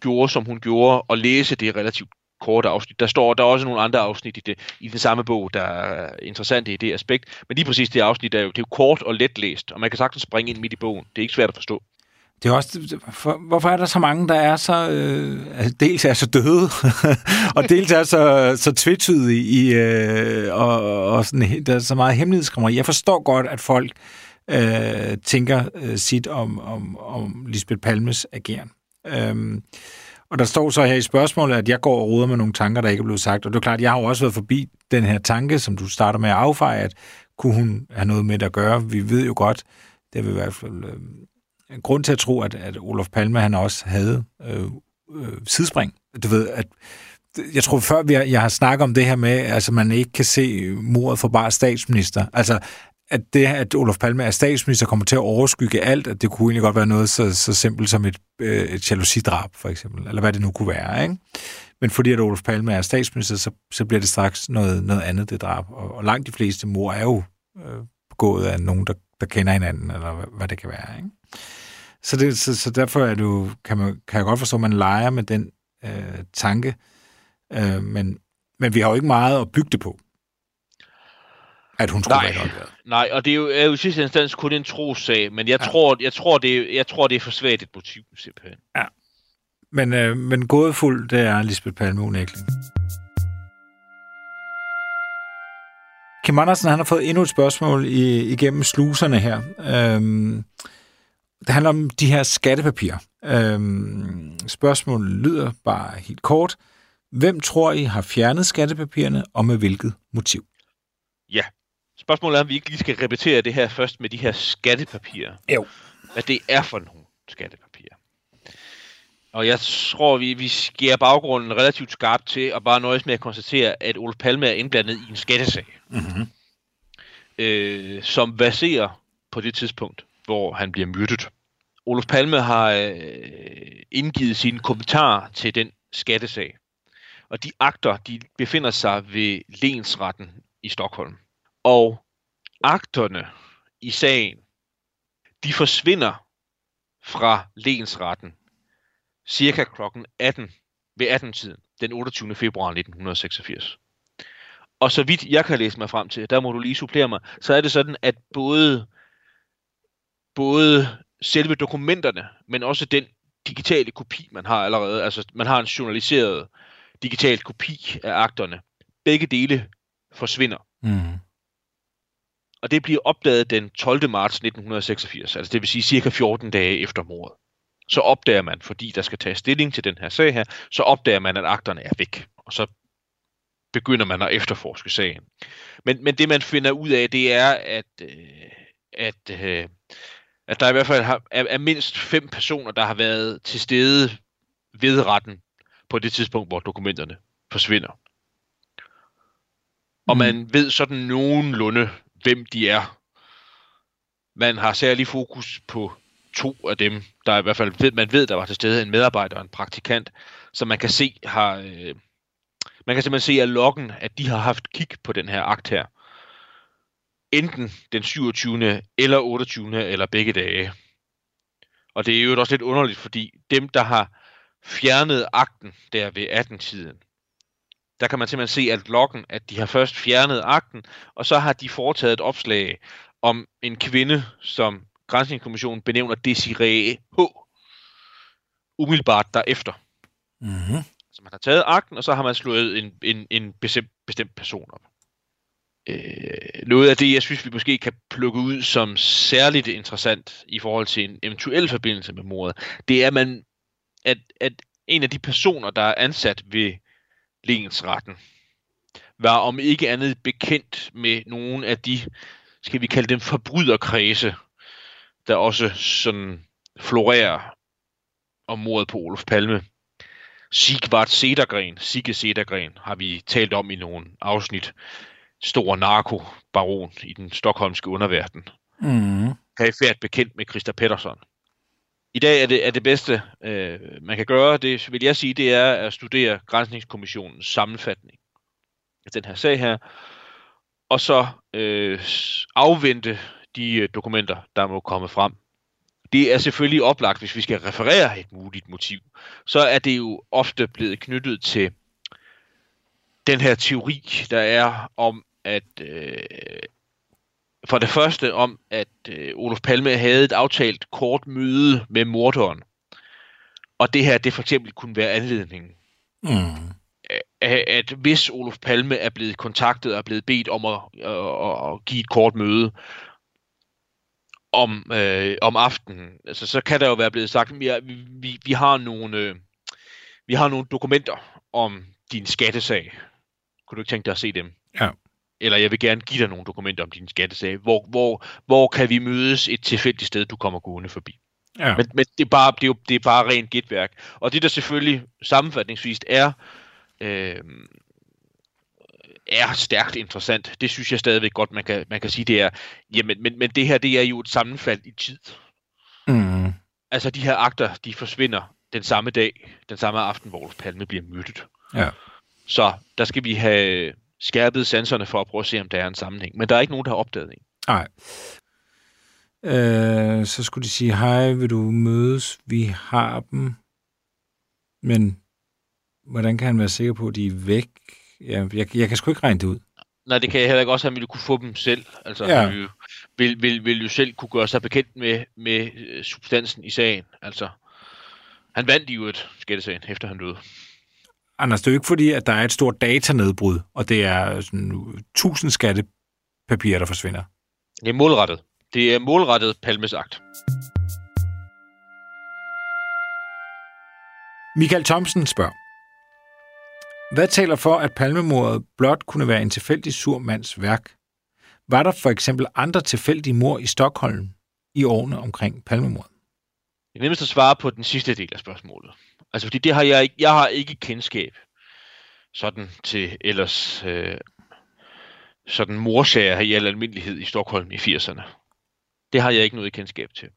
gjorde, som hun gjorde, og læse det relativt korte afsnit. Der står der er også nogle andre afsnit i det i den samme bog, der er interessante i det aspekt. Men lige præcis det afsnit er jo, det er jo kort og let læst, og man kan sagtens springe ind midt i bogen. Det er ikke svært at forstå. Det er også, for, hvorfor er der så mange, der er så, øh, altså, dels er så døde, og dels er så, så tvetydige i, øh, og, og sådan, der er så meget hemmelighedskræmmeri. Jeg forstår godt, at folk øh, tænker øh, sit om, om, om Lisbeth Palmes ageren. Øhm, og der står så her i spørgsmålet, at jeg går og roder med nogle tanker, der ikke er blevet sagt. Og det er klart, jeg har jo også været forbi den her tanke, som du starter med at affeje, at kunne hun have noget med det at gøre? Vi ved jo godt, det vil i hvert fald øh, en grund til at tro, at, at Olof Palme han også havde øh, øh, sidespring. Du ved, at jeg tror før, vi har, jeg har snakket om det her med, altså man ikke kan se mordet for bare statsminister. Altså, at det, at Olof Palme er statsminister, kommer til at overskygge alt, at det kunne egentlig godt være noget så, så simpelt som et, øh, et jalousidrab, for eksempel, eller hvad det nu kunne være, ikke? Men fordi at Olof Palme er statsminister, så, så bliver det straks noget, noget andet, det drab. Og, og langt de fleste mor er jo øh, begået af nogen, der, der kender hinanden, eller hvad, hvad det kan være, ikke? Så, det, så, så derfor er du, kan, man, kan jeg godt forstå, at man leger med den øh, tanke, øh, men, men vi har jo ikke meget at bygge det på at hun skulle Nej. være involveret. Nej, og det er jo, er jo i sidste instans kun en trossag, men jeg, Ja. ja. tror, jeg, tror, det, jeg tror, det er for svagt et motiv, simpelthen. Men, øh, men gådefuld, det er Lisbeth Palme unægteligt. Kim Andersen han har fået endnu et spørgsmål i, igennem sluserne her. Øhm, det handler om de her skattepapirer. Øhm, spørgsmålet lyder bare helt kort. Hvem tror I har fjernet skattepapirerne, og med hvilket motiv? Ja. Spørgsmålet er, om vi ikke lige skal repetere det her først med de her skattepapirer. Jo. Hvad det er for nogle skattepapirer. Og jeg tror, vi, vi skærer baggrunden relativt skarpt til at bare nøjes med at konstatere, at Olof Palme er indblandet i en skattesag, Mm-hmm. øh, som baserer på det tidspunkt, hvor han bliver myrdet. Olof Palme har øh, indgivet sine kommentarer til den skattesag. Og de akter, de befinder sig ved lensretten i Stockholm. Og akterne i sagen, de forsvinder fra lensretten cirka klokken 18 ved 18-tiden den 28. februar 1986. Og så vidt jeg kan læse mig frem til, der må du lige supplere mig, så er det sådan, at både, både selve dokumenterne, men også den digitale kopi, man har allerede, altså man har en journaliseret digital kopi af akterne, begge dele forsvinder. Mm. Og det bliver opdaget den 12. marts 1986, altså det vil sige cirka 14 dage efter mordet. Så opdager man, fordi der skal tages stilling til den her sag her, så opdager man, at akterne er væk. Og så begynder man at efterforske sagen. Men, men det man finder ud af, det er, at, øh, at, øh, at der i hvert fald har, er, er mindst fem personer, der har været til stede ved retten på det tidspunkt, hvor dokumenterne forsvinder. Og Mm. man ved sådan nogenlunde, hvem de er. Man har særlig fokus på to af dem, der i hvert fald ved, man ved, der var til stede en medarbejder og en praktikant, som man kan se har, øh, man kan simpelthen se af loggen, at de har haft kig på den her akt her. Enten den 27. eller 28. eller begge dage. Og det er jo også lidt underligt, fordi dem, der har fjernet akten der ved 18-tiden, der kan man simpelthen se at loggen, at de har først fjernet akten, og så har de foretaget et opslag om en kvinde, som Grænsningskommissionen benævner Desiree H. Umiddelbart derefter. Mm-hmm. Så man har taget akten, og så har man slået en, en, en bestemt, bestemt person op. Øh, noget af det, jeg synes, vi måske kan plukke ud som særligt interessant i forhold til en eventuel forbindelse med mordet, det er, at, man, at, at en af de personer, der er ansat ved lensretten, var om ikke andet bekendt med nogle af de, skal vi kalde dem forbryderkredse, der også sådan florerer om mordet på Olof Palme. Sigvart Sedergren, Sigge Sedergren, har vi talt om i nogle afsnit. Stor narkobaron i den stokholmske underverden. Mm. Perifært bekendt med Christa Pettersson. I dag er det, er det bedste, øh, man kan gøre, det vil jeg sige, det er at studere Grænsningskommissionens sammenfatning af den her sag her, og så øh, afvente de øh, dokumenter, der må komme frem. Det er selvfølgelig oplagt, hvis vi skal referere et muligt motiv, så er det jo ofte blevet knyttet til den her teori, der er om, at øh, for det første om, at øh, Olof Palme havde et aftalt kort møde med morderen, og det her, det for eksempel kunne være anledningen Mm. at, at hvis Olof Palme er blevet kontaktet og er blevet bedt om at, at, at, give et kort møde, om, øh, om aftenen, altså, så kan der jo være blevet sagt, at vi, vi, vi, har nogle, øh, vi har nogle dokumenter om din skattesag. Kunne du ikke tænke dig at se dem? Ja. Eller jeg vil gerne give dig nogle dokumenter om din skattesag. Hvor, hvor, hvor kan vi mødes et tilfældigt sted, du kommer gående forbi? Ja. Men, men det, er bare, det, er jo, det er bare rent gætværk. Og det, der selvfølgelig sammenfatningsvis er, øh, er stærkt interessant, det synes jeg stadigvæk godt, man kan, man kan sige, det er, jamen, men, men det her, det er jo et sammenfald i tid. Mm. Altså, de her akter, de forsvinder den samme dag, den samme aften, hvor Palme bliver myrdet. Ja. Så der skal vi have skærpet sanserne for at prøve at se, om der er en sammenhæng. Men der er ikke nogen, der har opdaget en. Nej. Øh, så skulle de sige, hej, vil du mødes? Vi har dem. Men hvordan kan han være sikker på, at de er væk? Ja, jeg, jeg kan sgu ikke regne det ud. Nej, det kan jeg heller ikke også, han ville kunne få dem selv. Altså, Ja. han ville, vil, vil, vil jo selv kunne gøre sig bekendt med, med øh, substansen i sagen. Altså, han vandt jo et skattesagen, efter han døde. Anders, det er jo ikke fordi, at der er et stort datanedbrud, og det er sådan tusind skattepapirer, der forsvinder. Det er målrettet. Det er målrettet Palmes akt. Michael Thomsen spørger, hvad taler for, at palmemordet blot kunne være en tilfældig sur mands værk? Var der for eksempel andre tilfældige mor i Stockholm i årene omkring palmemordet? Det er nemmest at svare på den sidste del af spørgsmålet. Altså, fordi det har jeg ikke, jeg har ikke kendskab sådan til ellers øh, sådan morsager i al almindelighed i Stockholm i 80'erne. Det har jeg ikke noget kendskab til.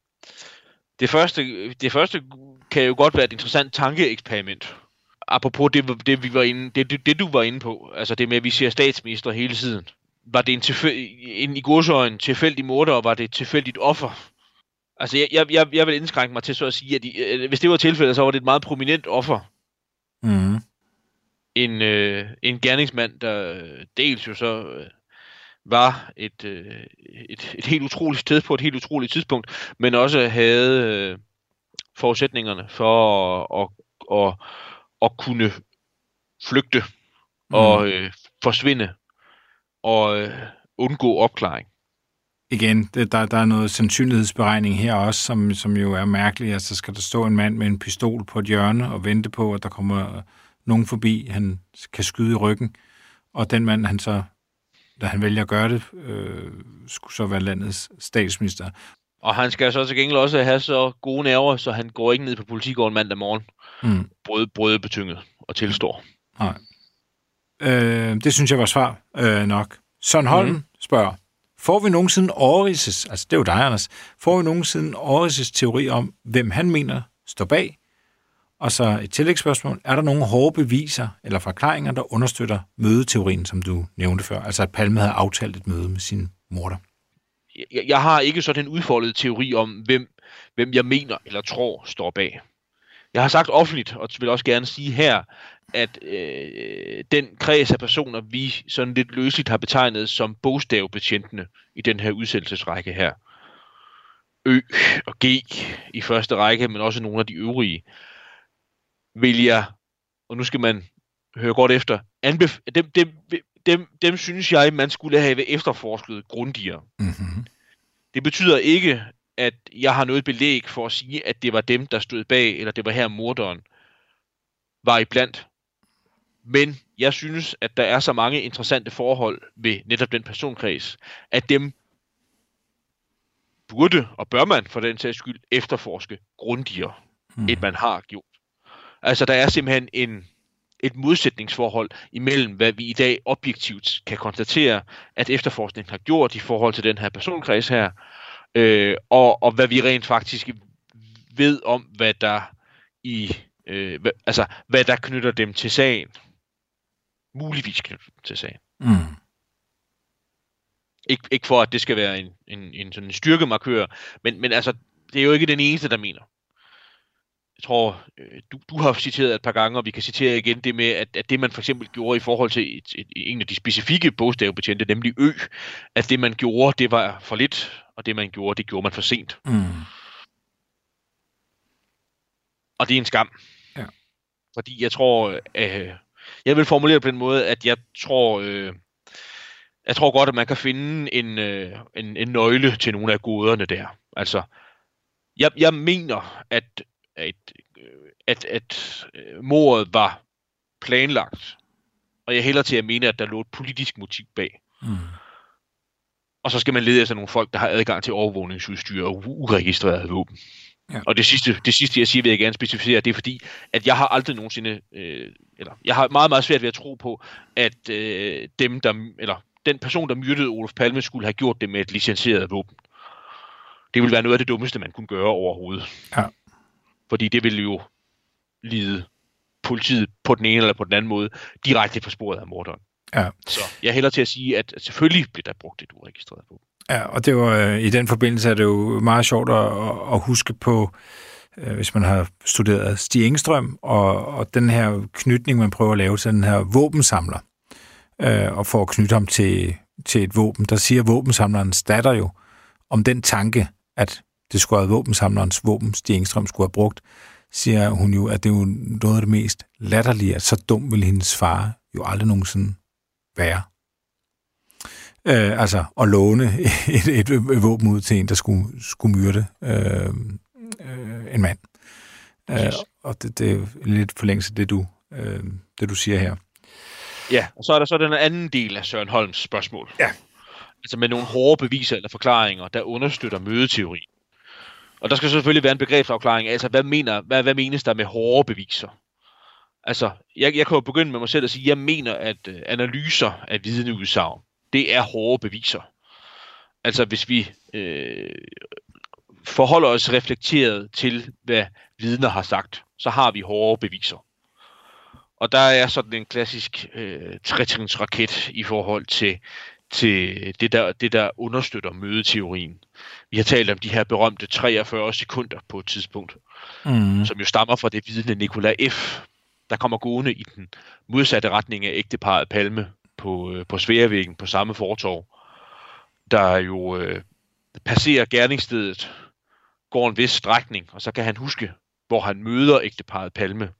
Det første, det første kan jo godt være et interessant tankeeksperiment. Apropos det, det, vi var inde, det, det, det, du var inde på, altså det med, at vi ser statsminister hele tiden. Var det en, tilfæ- en i godsøjen tilfældig morder, og var det et tilfældigt offer? Altså, jeg, jeg, jeg, vil indskrænke mig til så at sige, at i, øh, hvis det var tilfældet, så var det et meget prominent offer. Mm. En, øh, en gerningsmand, der øh, dels jo så øh, var et, øh, et, et helt utroligt sted på et helt utroligt tidspunkt, men også havde øh, forudsætningerne for at, at, at, at kunne flygte Mm. og øh, forsvinde og øh, undgå opklaring. Igen, det, der, der er noget sandsynlighedsberegning her også, som, som jo er mærkeligt. Altså skal der stå en mand med en pistol på et hjørne og vente på, at der kommer nogen forbi, han kan skyde i ryggen. Og den mand, han så, da han vælger at gøre det, øh, skulle så være landets statsminister. Og han skal så til gengæld også have så gode nerver, så han går ikke ned på politigården mandag morgen, Mm. brød, brødbetynget og tilstår. Nej. Øh, det synes jeg var svar øh, nok. Søren Holm mm. spørger, får vi nogensinde Aarhus', altså det er jo dig, Anders, får vi nogensinde Aarhus' teori om, hvem han mener står bag? Og så et tillægsspørgsmål, er der nogle hårde beviser eller forklaringer, der understøtter mødeteorien, som du nævnte før? Altså at Palme havde aftalt et møde med sin morter. Jeg, jeg har ikke sådan en udfoldet teori om, hvem, hvem jeg mener eller tror står bag. Jeg har sagt offentligt, og vil også gerne sige her, at øh, den kreds af personer, vi sådan lidt løsligt har betegnet som bogstavbetjentene i den her udsættelsesrække her, Ø og G i første række, men også nogle af de øvrige, vil jeg, og nu skal man høre godt efter, anbef- dem, dem, dem, dem synes jeg, man skulle have efterforsket grundigere. Mm-hmm. Det betyder ikke, at jeg har noget belæg for at sige, at det var dem, der stod bag, eller det var her morderen var iblandt. Men jeg synes, at der er så mange interessante forhold ved netop den personkreds, at dem burde og bør man for den sags skyld efterforske grundigere, mm. end man har gjort. Altså, der er simpelthen en, et modsætningsforhold imellem, hvad vi i dag objektivt kan konstatere, at efterforskningen har gjort i forhold til den her personkreds her, øh, og, og hvad vi rent faktisk ved om, hvad der i øh, hvad, altså, hvad der knytter dem til sagen. Muligvis knytter dem til sagen. Mm. Ikke, ikke for, at det skal være en, en, en sådan en styrkemarkør, men, men altså, det er jo ikke den eneste, der mener. Jeg tror, øh, du, du har citeret et par gange, og vi kan citere igen det med, at, at det man for eksempel gjorde i forhold til et, et, en af de specifikke bogstavbetjente, nemlig Ø, at det man gjorde, det var for lidt, og det man gjorde, det gjorde man for sent. Mm. Og det er en skam. Ja. Fordi jeg tror, øh, jeg vil formulere det på den måde, at jeg tror, øh, jeg tror godt, at man kan finde en, øh, en, en nøgle til nogle af goderne der. Altså, jeg, jeg mener, at, at, at, at øh, mordet var planlagt. Og jeg hælder til at mene, at der lå et politisk motiv bag. Mm. Og så skal man lede efter nogle folk, der har adgang til overvågningsudstyr og uregistreret våben. Ja. Og det sidste, det sidste, jeg siger, vil jeg gerne specificere, det er fordi, at jeg har aldrig nogensinde, øh, eller jeg har meget, meget svært ved at tro på, at øh, dem, der, eller den person, der myrdede Olof Palme, skulle have gjort det med et licenseret våben. Det ville være noget af det dummeste, man kunne gøre overhovedet. Ja. Fordi det ville jo lide politiet på den ene eller på den anden måde direkte på sporet af morderen. Ja. Så jeg hælder til at sige, at selvfølgelig bliver der brugt et uregistreret våben. Ja, og det var, øh, i den forbindelse er det jo meget sjovt at, at- huske på, øh, hvis man har studeret Stig Engstrøm, og, og den her knytning, man prøver at lave til den her våbensamler, øh, og for at knytte ham til, til et våben, der siger våbensamlerens datter jo, om den tanke, at det skulle have våbensamlerens våben, Stig Engstrøm skulle have brugt, siger hun jo, at det er jo noget af det mest latterlige, at så dum vil hendes far jo aldrig nogensinde være. Øh, altså at låne et, et, et våben ud til en, der skulle, skulle myrde øh, øh, en mand. Øh, og det, det er lidt forlængelse af det du, øh, det, du siger her. Ja, og så er der så den anden del af Søren Holms spørgsmål. Ja. Altså med nogle hårde beviser eller forklaringer, der understøtter mødeteorien. Og der skal selvfølgelig være en begrebsafklaring. Altså, hvad, mener, hvad, hvad menes der med hårde beviser? Altså, jeg, jeg kan jo begynde med mig selv at sige, at jeg mener, at øh, analyser af vidneudsagn, det er hårde beviser. Altså, hvis vi øh, forholder os reflekteret til, hvad vidner har sagt, så har vi hårde beviser. Og der er sådan en klassisk øh, tretrinsraket i forhold til, til det, der, det, der understøtter mødeteorien. Vi har talt om de her berømte 43 sekunder på et tidspunkt, Mm. som jo stammer fra det vidne Nikolaj F., der kommer gående i den modsatte retning af ægteparet Palme på, øh, på Sværvæggen på samme fortorv, der jo øh, passerer gerningsstedet, går en vis strækning, og så kan han huske, hvor han møder ægteparet Palme,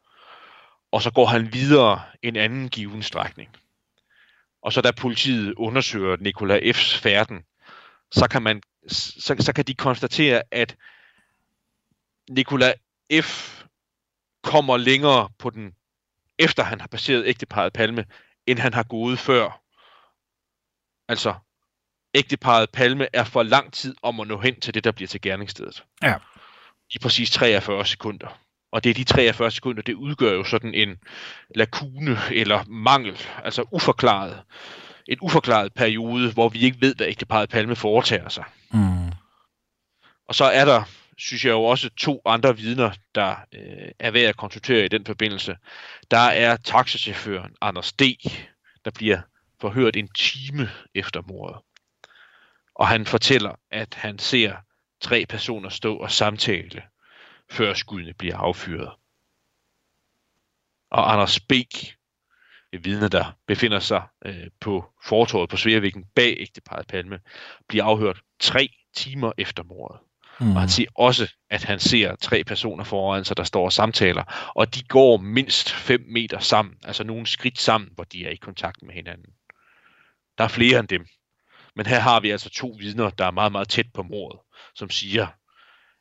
og så går han videre en anden given strækning. Og så da politiet undersøger Nikola F's færden, så kan, man, så, så kan de konstatere, at Nikola F kommer længere på den, efter han har passeret ægteparet Palme, end han har gået før. Altså, ægteparet Palme er for lang tid om at nå hen til det, der bliver til gerningsstedet. Ja. I præcis 43 sekunder. Og det er de 43 sekunder, det udgør jo sådan en lakune eller mangel, altså uforklaret. En uforklaret periode, hvor vi ikke ved, hvad ægteparet Palme foretager sig. Mm. Og så er der, synes jeg jo også, to andre vidner, der øh, er værd at konsultere i den forbindelse. Der er taxachaufføren Anders D., der bliver forhørt en time efter mordet. Og han fortæller, at han ser tre personer stå og samtale, før skuddene bliver affyret. Og Anders B., et vidne, der befinder sig øh, på fortorvet på Sveavikken bag ægteparet Palme, bliver afhørt tre timer efter mordet. Mm. Og han siger også, at han ser tre personer foran sig, der står og samtaler, og de går mindst 5 meter sammen, altså nogle skridt sammen, hvor de er i kontakt med hinanden. Der er flere end dem. Men her har vi altså to vidner, der er meget, meget tæt på mordet, som siger,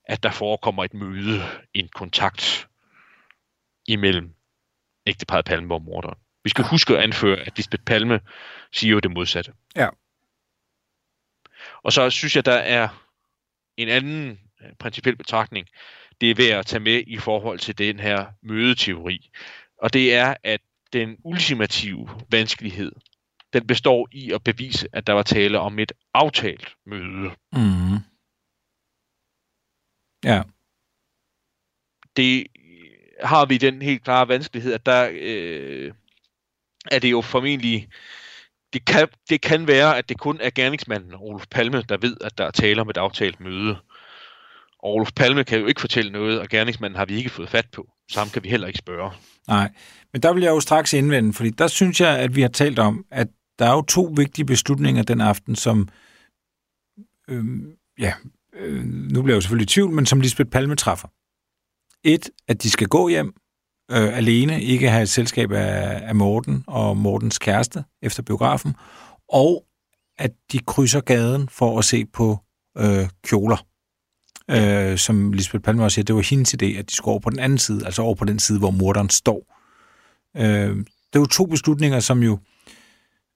at der forekommer et møde, en kontakt imellem ægteparet Palme og morderen. Vi skal huske at anføre, at Lisbeth Palme siger jo det modsatte. Ja. Og så synes jeg, der er en anden øh, principiel betragtning, det er værd at tage med i forhold til den her mødeteori. Og det er, at den ultimative vanskelighed, den består i at bevise, at der var tale om et aftalt møde. Mm. Ja. Det har vi den helt klare vanskelighed, at der øh, er det jo formentlig det kan, det kan være, at det kun er gerningsmanden Olof Palme, der ved, at der er tale om et aftalt møde. Og Olof Palme kan jo ikke fortælle noget, og gerningsmanden har vi ikke fået fat på. Samme kan vi heller ikke spørge. Nej, men der vil jeg jo straks indvende, fordi der synes jeg, at vi har talt om, at der er jo to vigtige beslutninger den aften, som, øh, ja, øh, nu bliver jeg jo selvfølgelig i tvivl, men som Lisbeth Palme træffer. Et, at de skal gå hjem øh, alene, ikke have et selskab af, af Morten og Mortens kæreste efter biografen, og at de krydser gaden for at se på øh, kjoler. øh, som Lisbeth Palme også siger, det var hendes idé, at de skulle over på den anden side, altså over på den side, hvor morderen står. Øh, det er jo to beslutninger, som jo,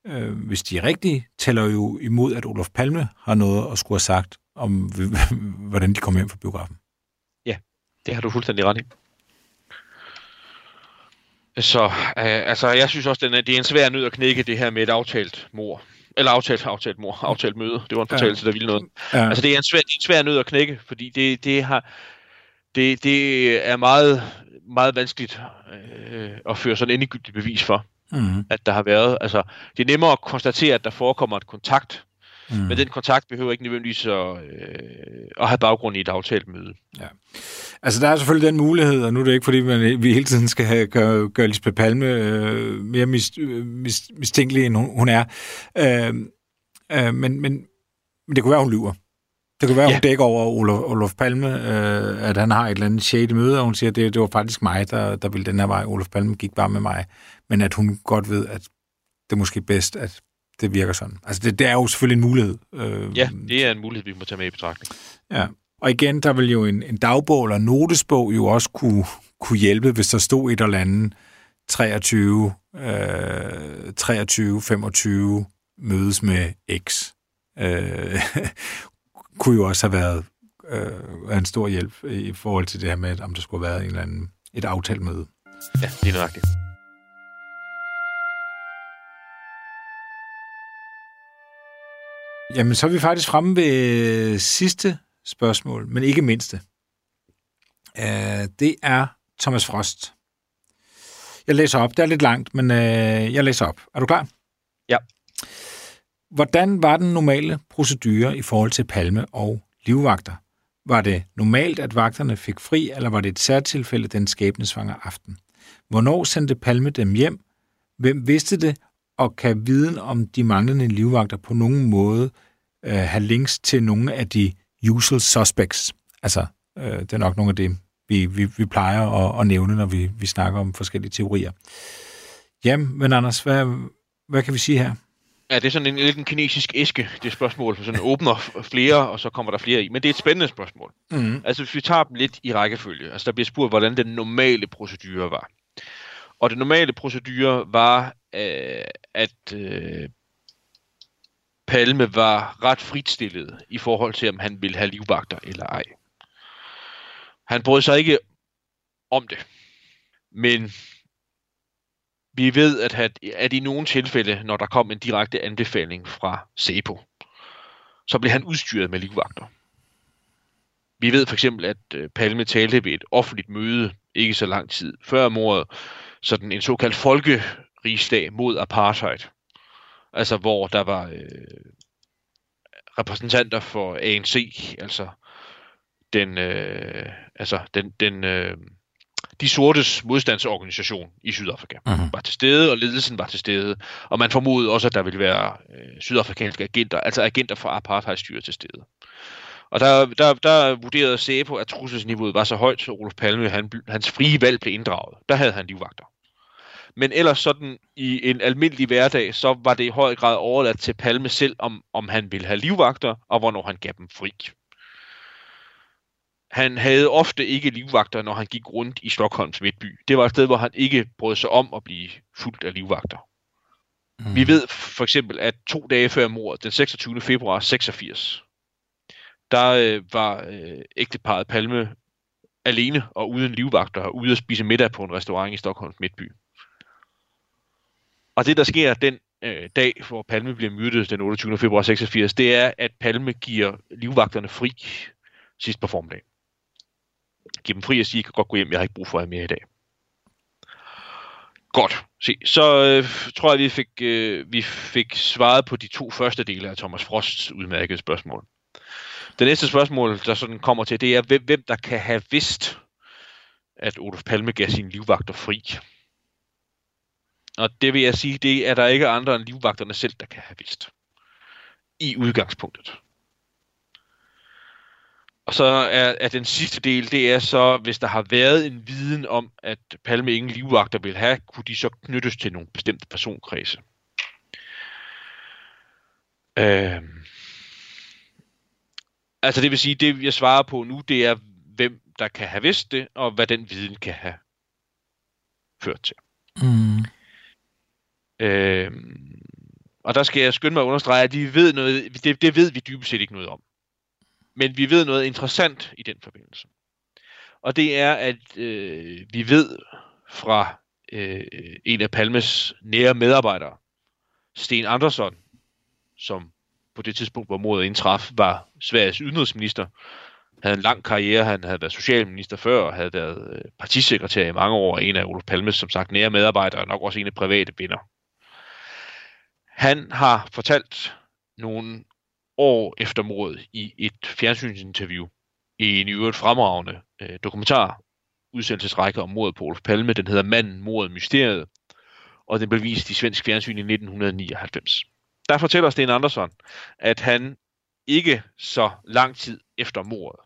øh, hvis de er rigtige, tæller jo imod, at Olof Palme har noget at skulle have sagt om, hvordan de kommer hjem fra biografen. Det har du fuldstændig ret i. Så øh, altså, jeg synes også, den er, det er en svær nød at knække det her med et aftalt mor. Eller aftalt, aftalt mor, aftalt møde. Det var en fortællelse, ja. der ville noget. Ja. Altså, det er en svær, det er en svær nød at knække, fordi det, det har... Det, det er meget, meget vanskeligt øh, at føre sådan endegyldigt bevis for, Mm. at der har været. Altså, det er nemmere at konstatere, at der forekommer et kontakt, Mm. men den kontakt behøver ikke nødvendigvis at, øh, at have baggrund i et aftalt møde. Altså, der er selvfølgelig den mulighed, og nu er det ikke, fordi man, vi hele tiden skal have, gøre, gøre Lisbeth Palme øh, mere mis, øh, mis, mistænkelig, end hun, hun er. Øh, øh, men, men, men det kunne være, hun lyver. Det kunne være, Ja. hun dækker over Olof, Olof Palme, øh, at han har et eller andet shady møde, og hun siger, at det, det var faktisk mig, der, der ville den her vej. Olof Palme gik bare med mig. Men at hun godt ved, at det er måske bedst, at det virker sådan. Altså, det, det er jo selvfølgelig en mulighed. Øh, Ja, det er en mulighed, vi må tage med i betragtning. Ja. Og igen, der vil jo en, en dagbog eller notesbog jo også kunne, kunne hjælpe, hvis der stod et eller andet 23, øh, 23, 25 mødes med X. Øh, kunne jo også have været øh, en stor hjælp i forhold til det her med, om der skulle have været en eller anden, et aftalt møde. Ja, er nøjagtigt. Jamen, så er vi faktisk fremme ved sidste spørgsmål, men ikke mindste. Uh, det er Thomas Frost. Jeg læser op. Det er lidt langt, men uh, jeg læser op. Er du klar? Ja. Hvordan var den normale procedure i forhold til palme og livvagter? Var det normalt, at vagterne fik fri, eller var det et særtilfælde den skæbnesvanger aften? Hvornår sendte Palme dem hjem? Hvem vidste det? Og kan viden om de manglende livvagter på nogen måde øh, have links til nogle af de usual suspects? Altså, øh, det er nok nogle af dem, vi, vi, vi plejer at, at nævne, når vi, vi snakker om forskellige teorier. Jamen, men Anders, hvad, hvad kan vi sige her? Ja, det er sådan en lidt en kinesisk æske, det spørgsmål, for sådan åbner flere, og så kommer der flere i. Men det er et spændende spørgsmål. Mm. Altså, hvis vi tager dem lidt i rækkefølge. Altså, der bliver spurgt, hvordan den normale procedure var. Og den normale procedure var, øh, at øh, Palme var ret fritstillet i forhold til, om han ville have livvagter eller ej. Han brød sig ikke om det. Men vi ved, at, at, at i nogle tilfælde, når der kom en direkte anbefaling fra SEPO, så blev han udstyret med livvagter. Vi ved for eksempel, at øh, Palme talte ved et offentligt møde, ikke så lang tid før mordet, sådan en såkaldt folkerigsdag mod apartheid. Altså hvor der var øh, repræsentanter for ANC, altså den, øh, altså den, den øh, de sortes modstandsorganisation i Sydafrika Mhm. var til stede, og ledelsen var til stede. Og man formodede også, at der ville være øh, sydafrikanske agenter, altså agenter fra apartheidstyret til stede. Og der, der, der vurderede SEPO, at trusselsniveauet var så højt, så Olof Palme, han, hans frie valg blev inddraget. Der havde han livvagter. Men ellers sådan i en almindelig hverdag, så var det i høj grad overladt til Palme selv, om, om han ville have livvagter, og hvornår han gav dem fri. Han havde ofte ikke livvagter, når han gik rundt i Stockholms midtby. Det var et sted, hvor han ikke brød sig om at blive fuldt af livvagter. Mm. Vi ved for eksempel, at to dage før mordet, den 26. februar 86, der øh, var øh, ægteparet Palme alene og uden livvagter og ude at spise middag på en restaurant i Stockholms midtby. Og det, der sker den øh, dag, hvor Palme bliver myrdet den 28. februar 86, det er, at Palme giver livvagterne fri sidst på formiddagen. Giver dem fri og siger, I kan godt gå hjem, jeg har ikke brug for jer mere i dag. Godt. Se, så øh, tror jeg, vi fik, øh, vi fik svaret på de to første dele af Thomas Frosts udmærkede spørgsmål. Det næste spørgsmål, der sådan kommer til, det er, hvem, hvem der kan have vidst, at Olof Palme gav sine livvagter fri. Og det vil jeg sige, det er der ikke andre end livvagterne selv, der kan have vidst. I udgangspunktet. Og så er, er den sidste del, det er så, hvis der har været en viden om, at Palme ingen livvagter vil have, kunne de så knyttes til nogle bestemte personkredse. Øhm. Altså det vil sige, det jeg svarer på nu, det er, hvem der kan have vidst det, og hvad den viden kan have ført til. Mm. Øh, og der skal jeg skynde mig at understrege, at vi ved noget, det, det ved vi dybest set ikke noget om. Men vi ved noget interessant i den forbindelse. Og det er, at øh, vi ved fra øh, en af Palmes nære medarbejdere, Sten Andersson, som på det tidspunkt, hvor mordet indtraf, var Sveriges udenrigsminister, havde en lang karriere, han havde været socialminister før, og havde været øh, partisekretær i mange år, en af Olof Palmes, som sagt, nære medarbejdere, og nok også en af private venner. Han har fortalt nogle år efter mordet i et fjernsynsinterview i en i øvrigt fremragende øh, dokumentar udsendelsesrække om mordet på Olof Palme. Den hedder Manden, mordet, mysteriet, og den blev vist i svensk fjernsyn i 1999. Der fortæller Sten Andersson, at han ikke så lang tid efter mordet,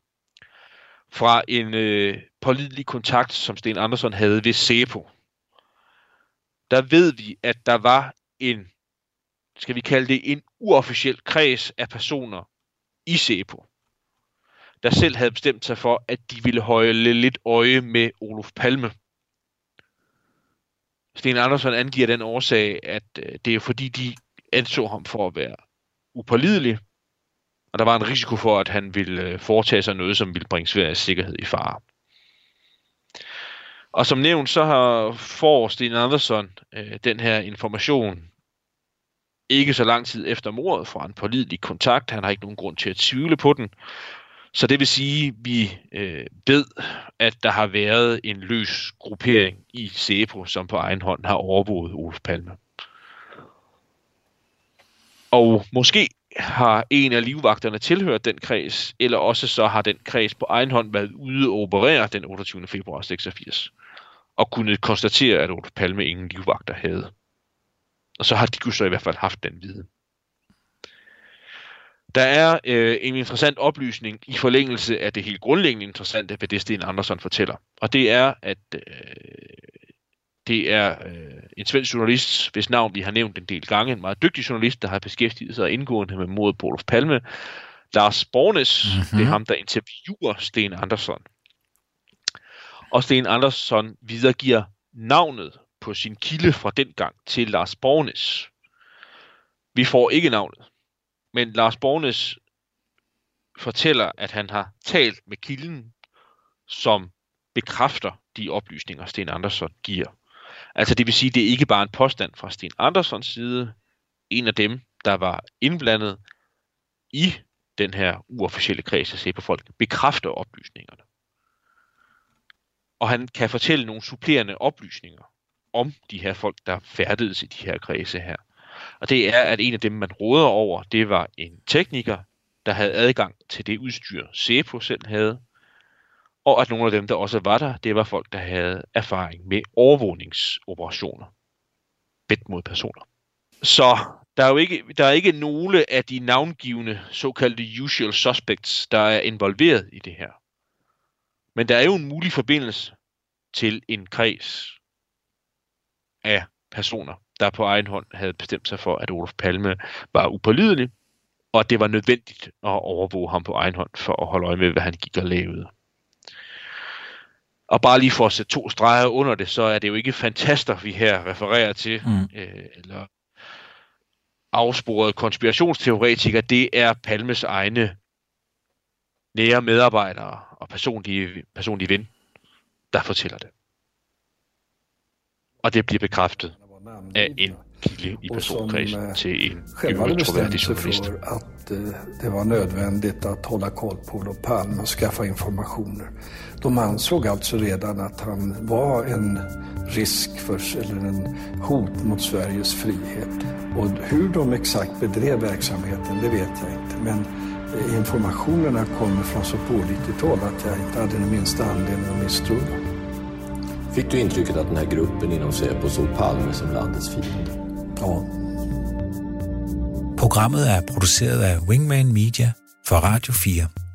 fra en øh, pålidelig kontakt, som Sten Andersson havde ved SEPO, der ved vi, at der var en, skal vi kalde det, en uofficiel kreds af personer i SEPO, der selv havde bestemt sig for, at de ville holde lidt øje med Olof Palme. Sten Andersson angiver den årsag, at øh, det er fordi, de anså ham for at være upålidelig, og der var en risiko for, at han ville øh, foretage sig noget, som ville bringe Sveriges sikkerhed i fare. Og som nævnt, så har får Sten Andersson øh, den her information ikke så lang tid efter mordet fra en pålidelig kontakt. Han har ikke nogen grund til at tvivle på den. Så det vil sige, at vi øh, ved, at der har været en løs gruppering i SEPO, som på egen hånd har overvåget Olof Palme. Og måske har en af livvagterne tilhørt den kreds, eller også så har den kreds på egen hånd været ude og operere den 28. februar 86, og kunne konstatere, at Olof Palme ingen livvagter havde. Og så har de så i hvert fald haft den viden. Der er øh, en interessant oplysning i forlængelse af det helt grundlæggende interessante, hvad det Sten Andersson fortæller. Og det er, at øh, det er øh, en svensk journalist, hvis navn vi har nævnt en del gange, en meget dygtig journalist, der har beskæftiget sig indgående med mordet på Olof Palme. Lars Bornes, mm-hmm. det er ham, der interviewer Sten Andersson. Og Sten Andersson videregiver navnet på sin kilde fra den gang til Lars Bornes. Vi får ikke navnet. Men Lars Bornes fortæller, at han har talt med kilden, som bekræfter de oplysninger, Sten Andersson giver. Altså det vil sige, det er ikke bare en påstand fra Sten Anderssons side. En af dem, der var indblandet i den her uofficielle kreds af på folk, bekræfter oplysningerne. Og han kan fortælle nogle supplerende oplysninger om de her folk, der færdedes i de her kredse her. Og det er, at en af dem, man råder over, det var en tekniker, der havde adgang til det udstyr, SEPO selv havde, og at nogle af dem, der også var der, det var folk, der havde erfaring med overvågningsoperationer. Bedt mod personer. Så der er jo ikke, der er ikke nogle af de navngivende såkaldte usual suspects, der er involveret i det her. Men der er jo en mulig forbindelse til en kreds af personer, der på egen hånd havde bestemt sig for, at Olof Palme var upålidelig, og det var nødvendigt at overvåge ham på egen hånd for at holde øje med, hvad han gik og lavede. Og bare lige for at sætte to streger under det, så er det jo ikke fantaster, vi her refererer til, mm. øh, eller afsporede konspirationsteoretikere, det er Palmes egne nære medarbejdere og personlige, personlige ven, der fortæller det. Og det bliver bekræftet af en kilde i personkredsen eh, till en övertrovärdig journalist. att eh, det var nödvändigt att hålla koll på Olof Palme och skaffa informationer. De ansåg alltså redan att han var en risk för, eller en hot mot Sveriges frihet. Och hur de exakt bedrev verksamheten, det vet jag inte. Men eh, informationerna kommer från så pålitligt håll att jag inte hade den minsta anledning att misstro dem. Fick du intrycket att den här gruppen inom Säpo såg Palme som landets fiende? Ja. Programmet er produceret af Wingman Media for Radio 4.